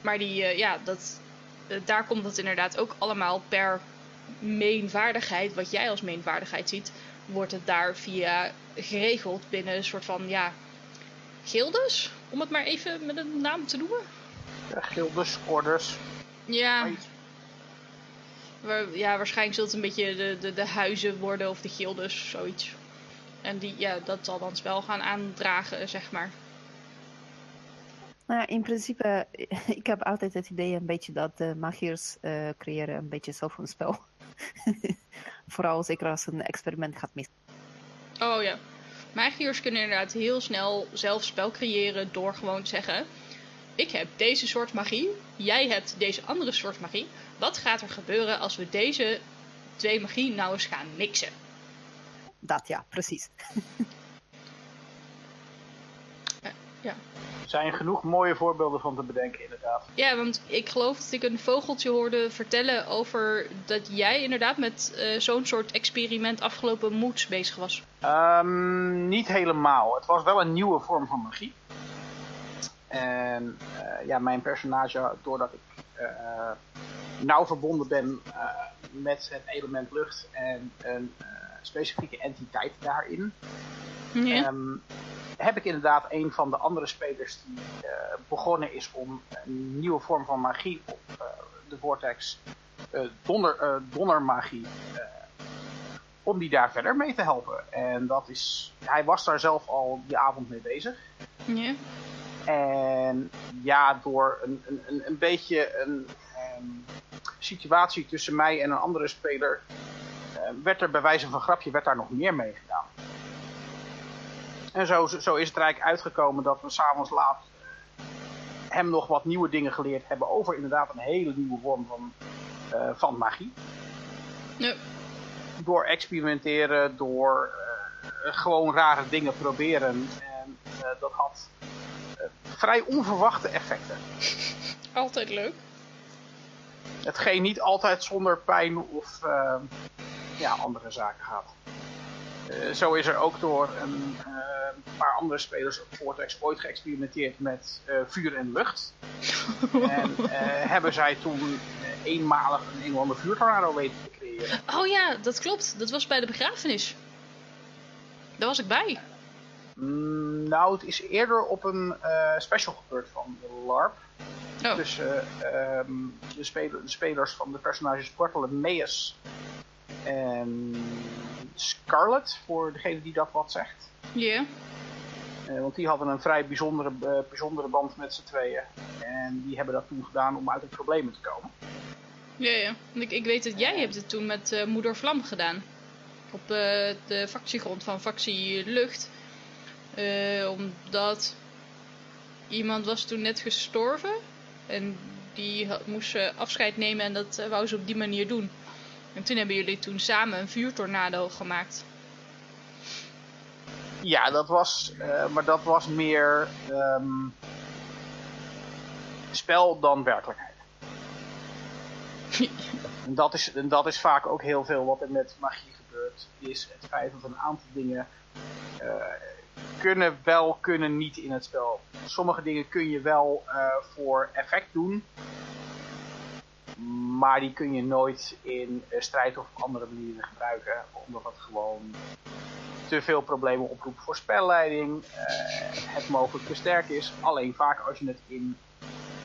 maar die, eh, ja, dat, eh, daar komt het inderdaad ook allemaal per main vaardigheid, wat jij als main vaardigheid ziet, wordt het daar via geregeld binnen een soort van, ja, gildes, om het maar even met een naam te noemen. Ja, gildes, orders, Ja, ja waarschijnlijk zult het een beetje de, de, de huizen worden of de gildes, zoiets. En die, ja, dat zal dan spel gaan aandragen, zeg maar. Nou ja, in principe, ik heb altijd het idee een beetje dat de magiërs eh, creëren een beetje zelf een spel. Vooral zeker als een experiment gaat mis. Oh ja. Magiërs kunnen inderdaad heel snel zelf spel creëren door gewoon te zeggen: Ik heb deze soort magie, jij hebt deze andere soort magie. Wat gaat er gebeuren als we deze twee magie nou eens gaan mixen? Dat ja, precies. Er zijn genoeg mooie voorbeelden van te bedenken, inderdaad. Ja, want ik geloof dat ik een vogeltje hoorde vertellen over dat jij inderdaad met eh, zo'n soort experiment afgelopen moeds bezig was. Ehm, niet helemaal. Het was wel een nieuwe vorm van magie. En eh, ja, mijn personage, doordat ik eh, nauw verbonden ben met het element lucht en een specifieke entiteit daarin, Ja. ehm, heb ik inderdaad een van de andere spelers die eh, begonnen is om een nieuwe vorm van magie op eh, de Vortex, eh, donder, donnermagie, eh, om die daar verder mee te helpen. En dat is, hij was daar zelf al die avond mee bezig. ja. En ja, door een, een, een, een beetje een ehm, situatie tussen mij en een andere speler, werd er bij wijze van grapje werd daar nog meer mee gedaan. En zo, zo is het er eigenlijk uitgekomen dat we s'avonds laat hem nog wat nieuwe dingen geleerd hebben over inderdaad een hele nieuwe vorm van, eh, van magie. Ja. Door experimenteren, door eh, gewoon rare dingen proberen. En eh, dat had vrij onverwachte effecten. Altijd leuk. Hetgeen niet altijd zonder pijn of ja, andere zaken gaat. Eh, zo is er ook door een eh, paar andere spelers op Vortex ooit geëxperimenteerd met eh, vuur en lucht. en hebben zij toen eenmalig een ander vuurtornado weten te creëren. Oh ja, dat klopt. Dat was bij de begrafenis. Daar was ik bij. Mm, nou, het is eerder op een special gebeurd van de LARP. Oh. Tussen ehm, de spelers van de personages Portal en Meus en Scarlet, voor degene die dat wat zegt. Ja. Eh, want die hadden een vrij bijzondere, eh, bijzondere band met z'n tweeën. En die hebben dat toen gedaan om uit de problemen te komen. Ja, ja. Ik, ik weet dat jij hebt het toen met eh, Moeder Vlam gedaan. Op de factiegrond van factie Lucht. Omdat iemand was toen net gestorven. En die had- moest afscheid nemen en dat wou ze op die manier doen. En toen hebben jullie toen samen een vuurtornado gemaakt. Ja, dat was, eh, maar dat was meer ehm, spel dan werkelijkheid. en, dat is, en dat is vaak ook heel veel wat er met magie gebeurt, is het feit dat een aantal dingen eh, kunnen wel, kunnen niet in het spel. Sommige dingen kun je wel eh, voor effect doen, maar die kun je nooit in strijd of op andere manieren gebruiken, omdat het gewoon te veel problemen oproept voor spelleiding, eh, het mogelijk te sterk is. Alleen vaak als je het in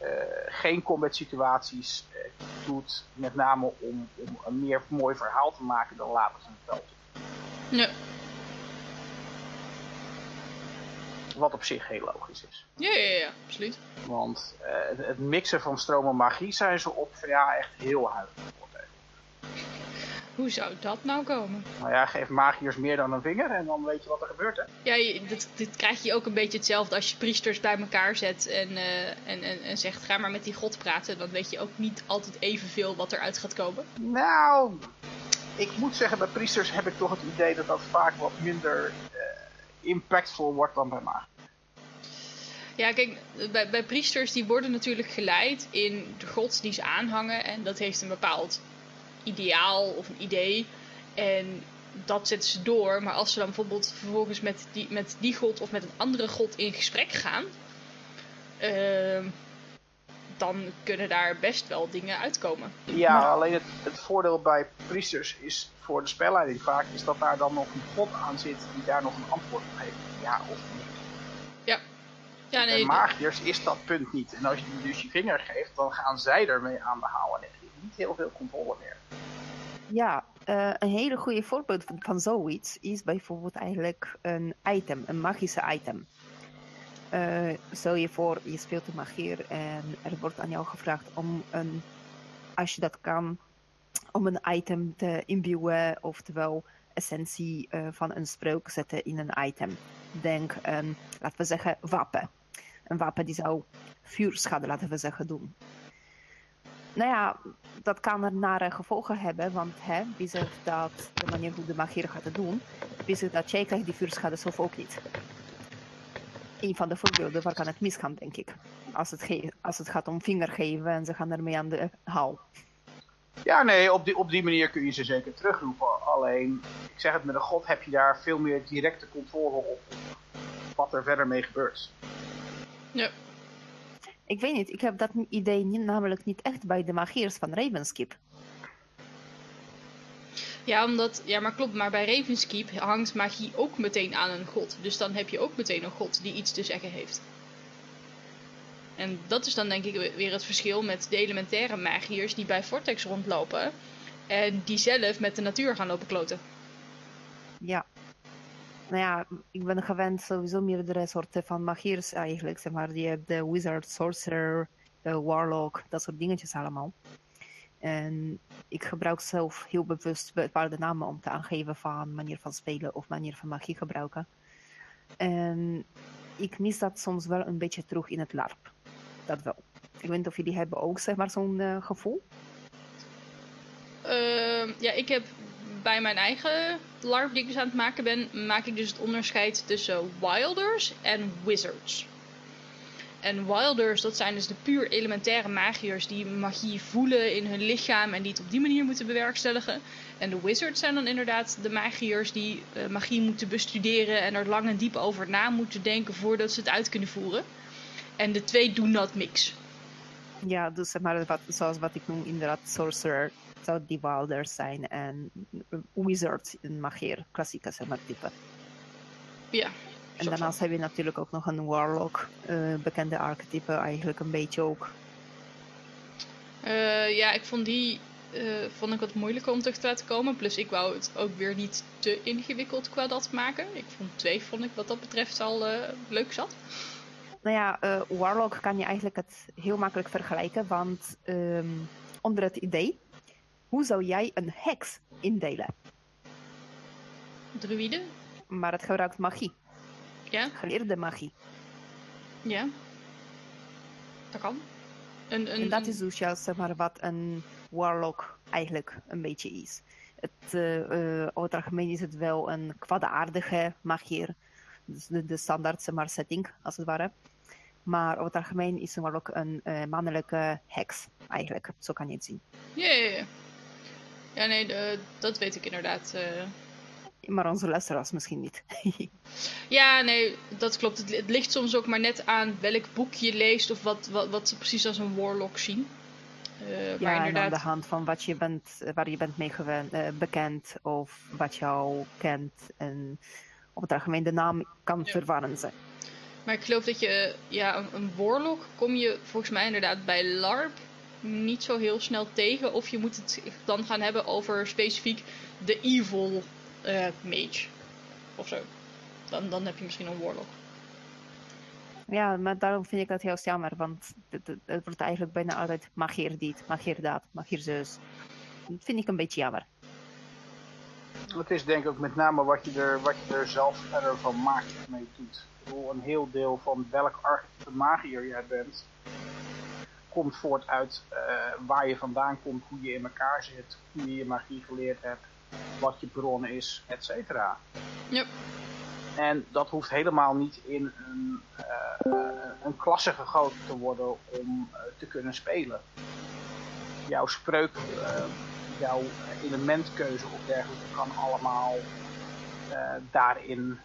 eh, geen combat situaties eh, doet, met name om, om een meer mooi verhaal te maken, dan laten ze het toe. Ja. Wat op zich heel logisch is. Ja, ja, ja, absoluut. Want eh, het- het mixen van stroom en magie zijn ze op ja, echt heel huiverig. Hoe zou dat nou komen? Nou ja, geef magiërs meer dan een vinger en dan weet je wat er gebeurt hè. Ja, dit, dit krijg je ook een beetje hetzelfde als je priesters bij elkaar zet en, eh, en, en, en zegt ga maar met die god praten. Dan weet je ook niet altijd evenveel wat eruit gaat komen. Nou, ik moet zeggen, bij priesters heb ik toch het idee dat dat vaak wat minder impactful wordt dan bij magie. Ja, kijk, bij, bij priesters die worden natuurlijk geleid in de gods die ze aanhangen. En dat heeft een bepaald ideaal of een idee. En dat zetten ze door. Maar als ze dan bijvoorbeeld vervolgens met die, met die god of met een andere god in gesprek gaan. ehm, dan kunnen daar best wel dingen uitkomen. Ja, alleen het, het voordeel bij priesters is voor de spelleiding vaak is dat daar dan nog een god aan zit die daar nog een antwoord op heeft. Ja of nee. Ja, Bij nee, magiërs is dat punt niet. En als je die dus je vinger geeft, dan gaan zij ermee aan de haal en heb je niet heel veel controle meer. Ja, eh, een hele goede voorbeeld van, van zoiets is bijvoorbeeld eigenlijk een item, een magische item. Eh, stel je voor, je speelt een magier en er wordt aan jou gevraagd om een, als je dat kan, om een item te imbuwen, oftewel essentie eh, van een spreuk zetten in een item. Denk een, laten we zeggen, wapen. Een wapen die zou vuurschade, laten we zeggen, doen. Nou ja, dat kan er nare gevolgen hebben, want hè, wie zegt dat de manier hoe de magier gaat het doen, wie zegt dat jij krijgt die vuurschade zelf ook niet. Een van de voorbeelden waar kan het misgaan, denk ik. Als het, ge- als het gaat om vinger geven en ze gaan ermee aan de haal. Ja, nee, op die, op die manier kun je ze zeker terugroepen. Alleen, ik zeg het met een god, heb je daar veel meer directe controle op wat er verder mee gebeurt. ja. Ik weet niet, ik heb dat idee niet, namelijk niet echt bij de magiers van Ravenskip. Ja, omdat, ja, maar klopt, maar bij Ravenskeep hangt magie ook meteen aan een god. Dus dan heb je ook meteen een god die iets te zeggen heeft. En dat is dan denk ik weer het verschil met de elementaire magiërs die bij Vortex rondlopen. En die zelf met de natuur gaan lopen kloten. Ja. Nou ja, ik ben gewend sowieso meerdere soorten van magiers eigenlijk. Zeg maar, je hebt de wizard, sorcerer, warlock, dat soort dingetjes allemaal. En ik gebruik zelf heel bewust bepaalde namen om te aangeven van manier van spelen of manier van magie gebruiken. En ik mis dat soms wel een beetje terug in het LARP. Dat wel. Ik weet niet of jullie hebben ook zeg maar zo'n eh, gevoel. Ehm, ja, ik heb bij mijn eigen LARP die ik dus aan het maken ben, maak ik dus het onderscheid tussen wilders en wizards. En wilders, dat zijn dus de puur elementaire magiërs die magie voelen in hun lichaam en die het op die manier moeten bewerkstelligen. En de wizards zijn dan inderdaad de magiërs die eh, magie moeten bestuderen en er lang en diep over na moeten denken voordat ze het uit kunnen voeren. En de twee doen dat mix. Ja, dus zeg maar, wat, zoals wat ik noem, inderdaad, sorcerer zou die wilders zijn en wizard, een magier, klassieke zeg maar, type. Ja, En daarnaast heb je natuurlijk ook nog een warlock, eh, bekende archetype eigenlijk een beetje ook. Eh, ja, ik vond die eh, vond ik wat moeilijker om terug te laten komen. Plus ik wou het ook weer niet te ingewikkeld qua dat maken. Ik vond twee vond ik wat dat betreft al leuk zat. Nou ja, warlock kan je eigenlijk het heel makkelijk vergelijken, want ehm, onder het idee, hoe zou jij een heks indelen? Druïde? Maar het gebruikt magie, Ja, geleerde magie. ja. Dat kan. Een, een, En dat is dus juist zeg maar, wat een warlock eigenlijk een beetje is. Het, eh, eh, over het algemeen is het wel een kwaadaardige magier. Dus de, de standaard zeg maar, setting, als het ware. Maar over het algemeen is een warlock een eh, mannelijke heks, eigenlijk. Zo kan je het zien. Ja, ja, ja. Ja, nee, de- dat weet ik inderdaad. Maar onze luisteraars misschien niet. Ja, nee, dat klopt. Het, het ligt soms ook maar net aan welk boek je leest of wat, wat, wat ze precies als een warlock zien. Maar ja, en aan inderdaad. de hand van wat je bent, eh, waar je bent mee gewen- eh, bekend of wat jou kent. En op het algemeen de naam kan Ja. verwarrend zijn. Maar ik geloof dat je, ja, een, een warlock kom je volgens mij inderdaad bij LARP niet zo heel snel tegen. Of je moet het dan gaan hebben over specifiek de evil eh, mage. Of zo. Dan, dan heb je misschien een warlock. Ja, maar daarom vind ik dat heel jammer, want het, wordt eigenlijk bijna altijd magier dit, magier dat, magier zus. Dat vind ik een beetje jammer. Het is denk ik ook met name wat je er, wat je er zelf verder van maakt mee doet. Bedoel, een heel deel van welk archetype magier jij bent, komt voort uit eh, waar je vandaan komt, hoe je in elkaar zit, hoe je je magie geleerd hebt, wat je bron is, et cetera. Ja. En dat hoeft helemaal niet in een, eh, een klasse gegoten te worden om eh, te kunnen spelen. Jouw spreuk, eh, jouw elementkeuze of dergelijke kan allemaal eh, daarin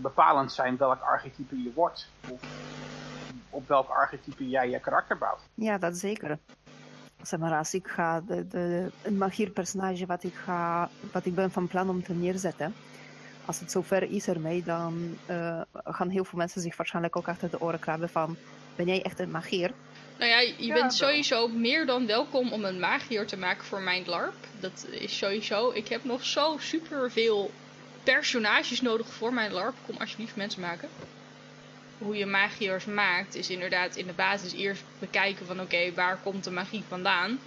bepalend zijn welk archetype je wordt. Of op welk archetype jij je karakter bouwt. Ja, dat zeker. Zeg maar, als ik ga, de, de, een magierpersonage wat ik, ga, wat ik ben van plan om te neerzetten, als het zover is ermee, dan eh, gaan heel veel mensen zich waarschijnlijk ook achter de oren krabben van, ben jij echt een magier? Nou ja, je Ja, bent wel. sowieso meer dan welkom om een magier te maken voor mijn LARP. Dat is sowieso. Ik heb nog zo super veel personages nodig voor mijn LARP. Kom alsjeblieft mensen maken. Hoe je magiërs maakt is inderdaad in de basis eerst bekijken van oké, waar komt de magie vandaan?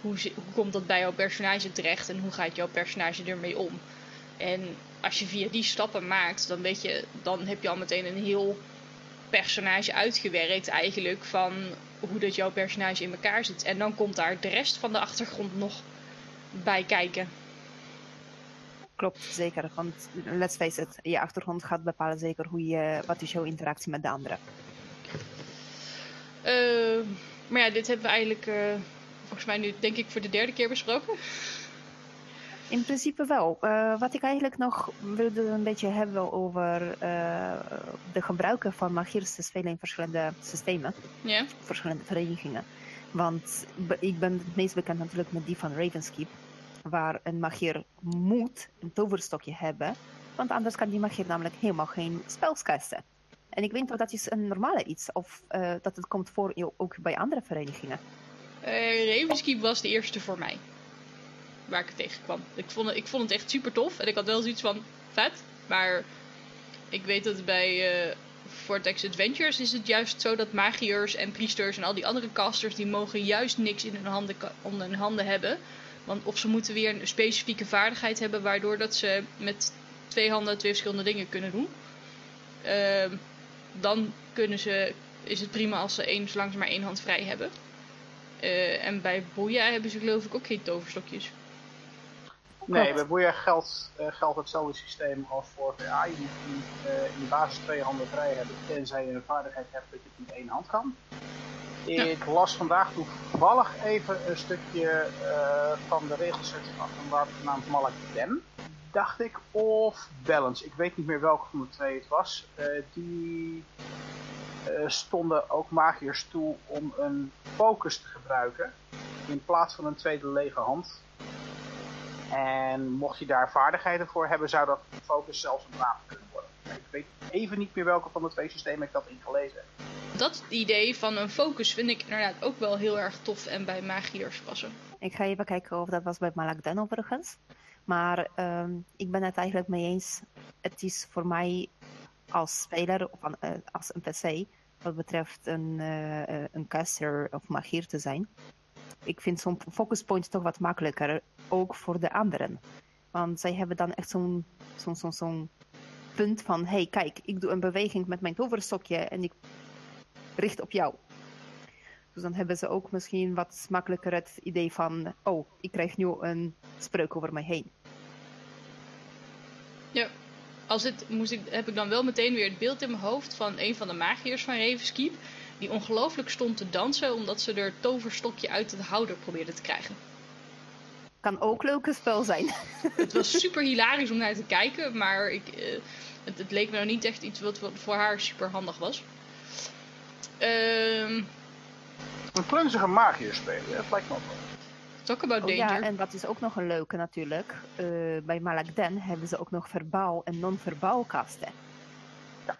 Hoe, hoe komt dat bij jouw personage terecht en hoe gaat jouw personage ermee om? En als je via die stappen maakt, dan weet je, dan heb je al meteen een heel personage uitgewerkt eigenlijk van hoe dat jouw personage in elkaar zit. En dan komt daar de rest van de achtergrond nog bij kijken. Klopt, zeker. Want let's face it, je achtergrond gaat bepalen zeker hoe je, wat is jouw interactie met de anderen. Eh, maar ja, dit hebben we eigenlijk eh, volgens mij nu denk ik voor de derde keer besproken. In principe wel. Eh, wat ik eigenlijk nog wilde een beetje hebben over eh, de gebruiken van magiers te spelen in verschillende systemen, Ja, verschillende verenigingen. Want ik ben het meest bekend natuurlijk met die van Ravenskeep, waar een magier moet een toverstokje hebben, want anders kan die magier namelijk helemaal geen spels casten. En ik weet niet dat is een normale iets, of eh, dat het komt voor ook bij andere verenigingen. Ravenskeep was de eerste voor mij. Waar ik het tegenkwam. Ik vond, het, ik vond het echt super tof. En ik had wel zoiets van vet. Maar ik weet dat bij eh Vortex Adventures is het juist zo dat magiërs en priesters en al die andere casters... die mogen juist niks in hun handen, onder hun handen hebben. Want of ze moeten weer een specifieke vaardigheid hebben... waardoor dat ze met twee handen twee verschillende dingen kunnen doen. Ehm, dan kunnen ze, is het prima als ze één, zolang ze maar één hand vrij hebben. Eh, en bij Boeia hebben ze geloof ik ook geen toverstokjes. Nee, bij Boeia geldt, eh, geldt hetzelfde systeem als voor VA. Je moet eh, in de basis twee handen vrij hebben, tenzij je een vaardigheid hebt dat je het met één hand kan. Ik las vandaag toevallig even een stukje eh, van de regelset van een wapen genaamd Malak Den, dacht ik, of Balance. Ik weet niet meer welke van de twee het was. Eh, die eh, stonden ook magiërs toe om een focus te gebruiken in plaats van een tweede lege hand. En mocht je daar vaardigheden voor hebben, zou dat focus zelfs een wapen kunnen worden. Ik weet even niet meer welke van de twee systemen ik dat in gelezen heb. Dat idee van een focus vind ik inderdaad ook wel heel erg tof en bij magiërs passen. Ik ga even kijken of dat was bij Malak Den overigens. Maar ehm, ik ben het eigenlijk mee eens. Het is voor mij als speler of eh, als een PC, wat betreft een, eh, een caster of magier te zijn. Ik vind zo'n focus point toch wat makkelijker, ook voor de anderen. Want zij hebben dan echt zo'n zo'n zo'n zo'n punt van, hey kijk, ik doe een beweging met mijn toverstokje en ik richt op jou. Dus dan hebben ze ook misschien wat makkelijker het idee van, oh, ik krijg nu een spreuk over mij heen. als dit moest ik, heb ik dan wel meteen weer het beeld in mijn hoofd van een van de magiërs van Ravenskeep. Die ongelooflijk stond te dansen omdat ze er toverstokje uit de houder probeerde te krijgen. Kan ook leuke spel zijn. Het was super hilarisch om naar te kijken, maar ik, eh, het, het leek me nou niet echt iets wat, wat voor haar super handig was. Ehm Een klunzige magier spelen, dat lijkt me ook wel. talk about Oh danger. ja, en dat is ook nog een leuke natuurlijk. Eh, bij Malakden hebben ze ook nog verbaal en non-verbaal kasten. Ja.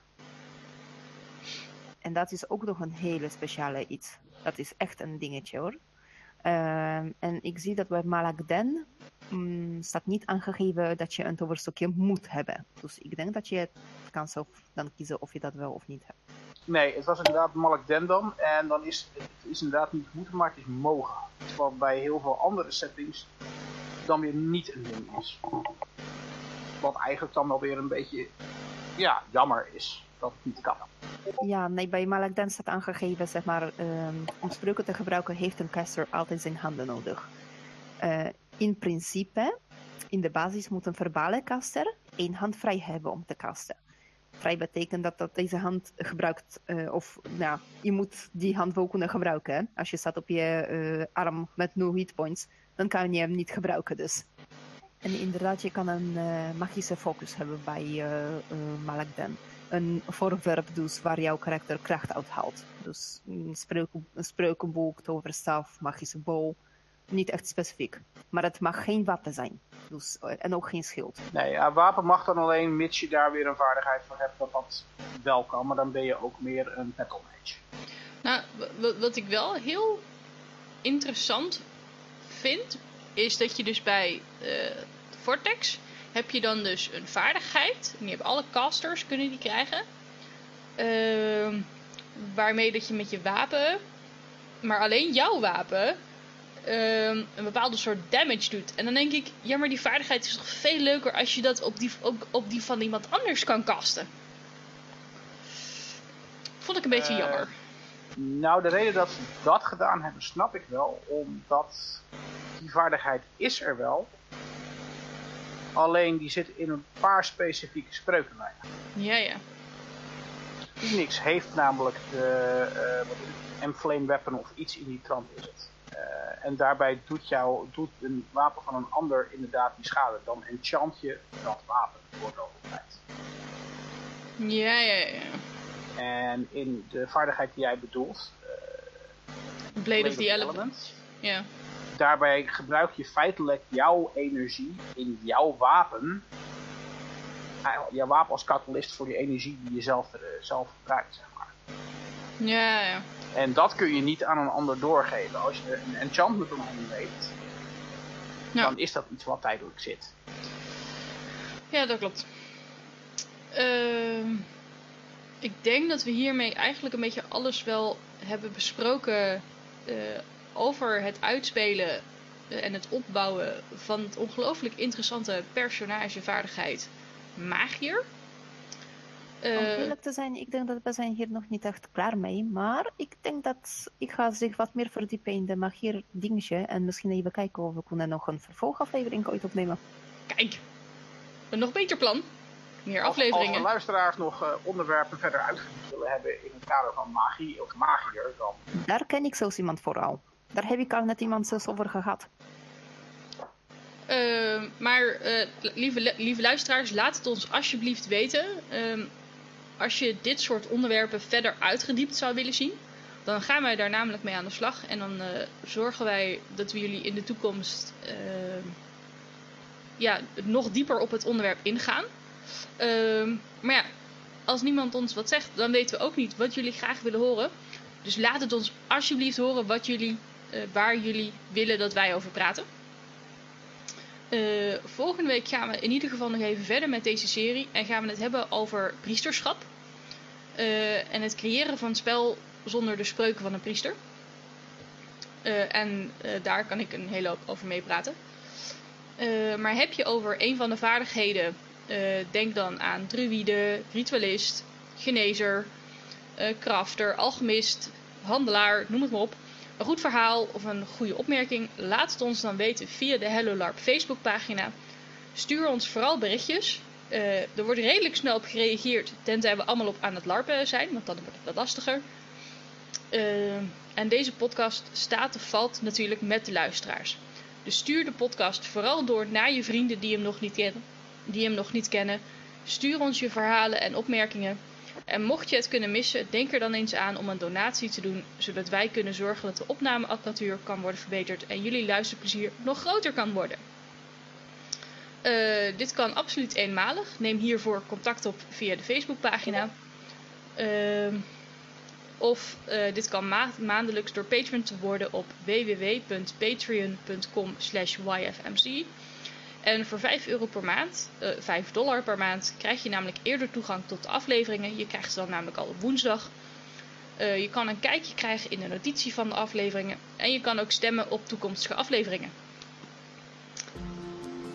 En dat is ook nog een hele speciale iets. Dat is echt een dingetje hoor. Ehm, en ik zie dat bij Malakden mm, staat niet aangegeven dat je een toverstokje moet hebben. Dus ik denk dat je het kan zelf dan kiezen of je dat wel of niet hebt. Nee, het was inderdaad Malak Dendam. En dan is het is inderdaad niet moeten, maar het is mogen. Terwijl bij heel veel andere settings dan weer niet een ding is. Wat eigenlijk dan wel weer een beetje ja, jammer is dat het niet kan. Ja, nee, bij Malakden staat aangegeven, zeg maar, ehm, om spreuken te gebruiken heeft een caster altijd zijn handen nodig. Eh, in principe, in de basis moet een verbale caster één hand vrij hebben om te casten. Vrij betekent dat, dat deze hand gebruikt, eh, of nou, je moet die hand wel kunnen gebruiken. Als je staat op je eh, arm met nul hitpoints, dan kan je hem niet gebruiken dus. En inderdaad, je kan een eh, magische focus hebben bij Malakden een voorwerp dus waar jouw karakter kracht uit haalt. Dus een, een spreukenboek, toverstaf, magische bol. Niet echt specifiek. Maar het mag geen wapen zijn. Dus, eh, en ook geen schild. Nee, ja, wapen mag dan alleen mits je daar weer een vaardigheid voor hebt dat dat wel kan. Maar dan ben je ook meer een battle mage. Nou, wat ik wel heel interessant vind, is dat je dus bij eh, Vortex heb je dan dus een vaardigheid. En die hebben alle casters kunnen die krijgen. Ehm, waarmee dat je met je wapen, maar alleen jouw wapen, ehm, een bepaalde soort damage doet. En dan denk ik, ja, maar die vaardigheid is toch veel leuker als je dat op die, op, op die van iemand anders kan casten. Vond ik een beetje Eh, jammer. Nou, de reden dat ze dat gedaan hebben, snap ik wel. Omdat die vaardigheid is er wel. Alleen die zit in een paar specifieke spreukenlijnen. Ja, ja. Phoenix heeft namelijk de eh wat is het, M-Flame Weapon of iets in die trant is het. Eh, en daarbij doet, jou, doet een wapen van een ander inderdaad die schade. Dan enchant je dat wapen voor de tijd. Ja, ja, ja. En in de vaardigheid die jij bedoelt, eh, Blade of the Element. Ja. daarbij gebruik je feitelijk jouw energie in jouw wapen. Eigenlijk Jouw wapen als catalyst voor die energie die je zelf, eh, zelf gebruikt, zeg maar. Ja, ja. En dat kun je niet aan een ander doorgeven. Als je een enchantment omheen weet, Ja. dan is dat iets wat tijdelijk zit. Ja, dat klopt. Ehm, ik denk dat we hiermee eigenlijk een beetje alles wel hebben besproken eh, over het uitspelen eh, en het opbouwen van het ongelooflijk interessante personagevaardigheid Magier. Om Eh, eerlijk te zijn, ik denk dat we zijn hier nog niet echt klaar mee. Maar ik denk dat ik ga zich wat meer verdiepen in de magier dingetje. En misschien even kijken of we kunnen nog een vervolgaflevering ooit opnemen. kijk, een nog beter plan. Meer Als, als afleveringen. de luisteraars nog eh, onderwerpen verder uitgevoerd willen hebben in het kader van magie of magier, dan Daar ken ik zelfs iemand voor al. Daar heb ik al net iemand zelfs over gehad. Ehm, maar eh, lieve, lieve luisteraars, laat het ons alsjeblieft weten. Als je dit soort onderwerpen verder uitgediept zou willen zien, dan gaan wij daar namelijk mee aan de slag. En dan eh, zorgen wij dat we jullie in de toekomst ehm, ja, nog dieper op het onderwerp ingaan. Ehm, maar ja, als niemand ons wat zegt, dan weten we ook niet wat jullie graag willen horen. Dus laat het ons alsjeblieft horen wat jullie, eh, waar jullie willen dat wij over praten. Eh, volgende week gaan we in ieder geval nog even verder met deze serie. En gaan we het hebben over priesterschap. Eh, en het creëren van spel zonder de spreuken van een priester. Eh, en eh, daar kan ik een hele hoop over meepraten. Maar heb je over een van de vaardigheden, denk dan aan druïde, ritualist, genezer, crafter, alchemist, handelaar, noem het maar op. Een goed verhaal of een goede opmerking, laat het ons dan weten via de Hello LARP Facebookpagina. Stuur ons vooral berichtjes. Eh, er wordt redelijk snel op gereageerd, tenzij we allemaal op aan het larpen zijn, want dan wordt het wat lastiger. Eh, en deze podcast staat of valt natuurlijk met de luisteraars. Dus stuur de podcast vooral door naar je vrienden die hem nog niet kennen. Die hem nog niet kennen. Stuur ons je verhalen en opmerkingen. En mocht je het kunnen missen, denk er dan eens aan om een donatie te doen, zodat wij kunnen zorgen dat de opnameapparatuur kan worden verbeterd en jullie luisterplezier nog groter kan worden. Uh, dit kan absoluut eenmalig. Neem hiervoor contact op via de Facebookpagina. Uh, of uh, dit kan ma maandelijks door patron te worden op www.patreon.com yfmc. En voor 5 euro per maand, uh, 5 dollar per maand, krijg je namelijk eerder toegang tot de afleveringen. Je krijgt ze dan namelijk al op woensdag. Je kan een kijkje krijgen in de notitie van de afleveringen. En je kan ook stemmen op toekomstige afleveringen.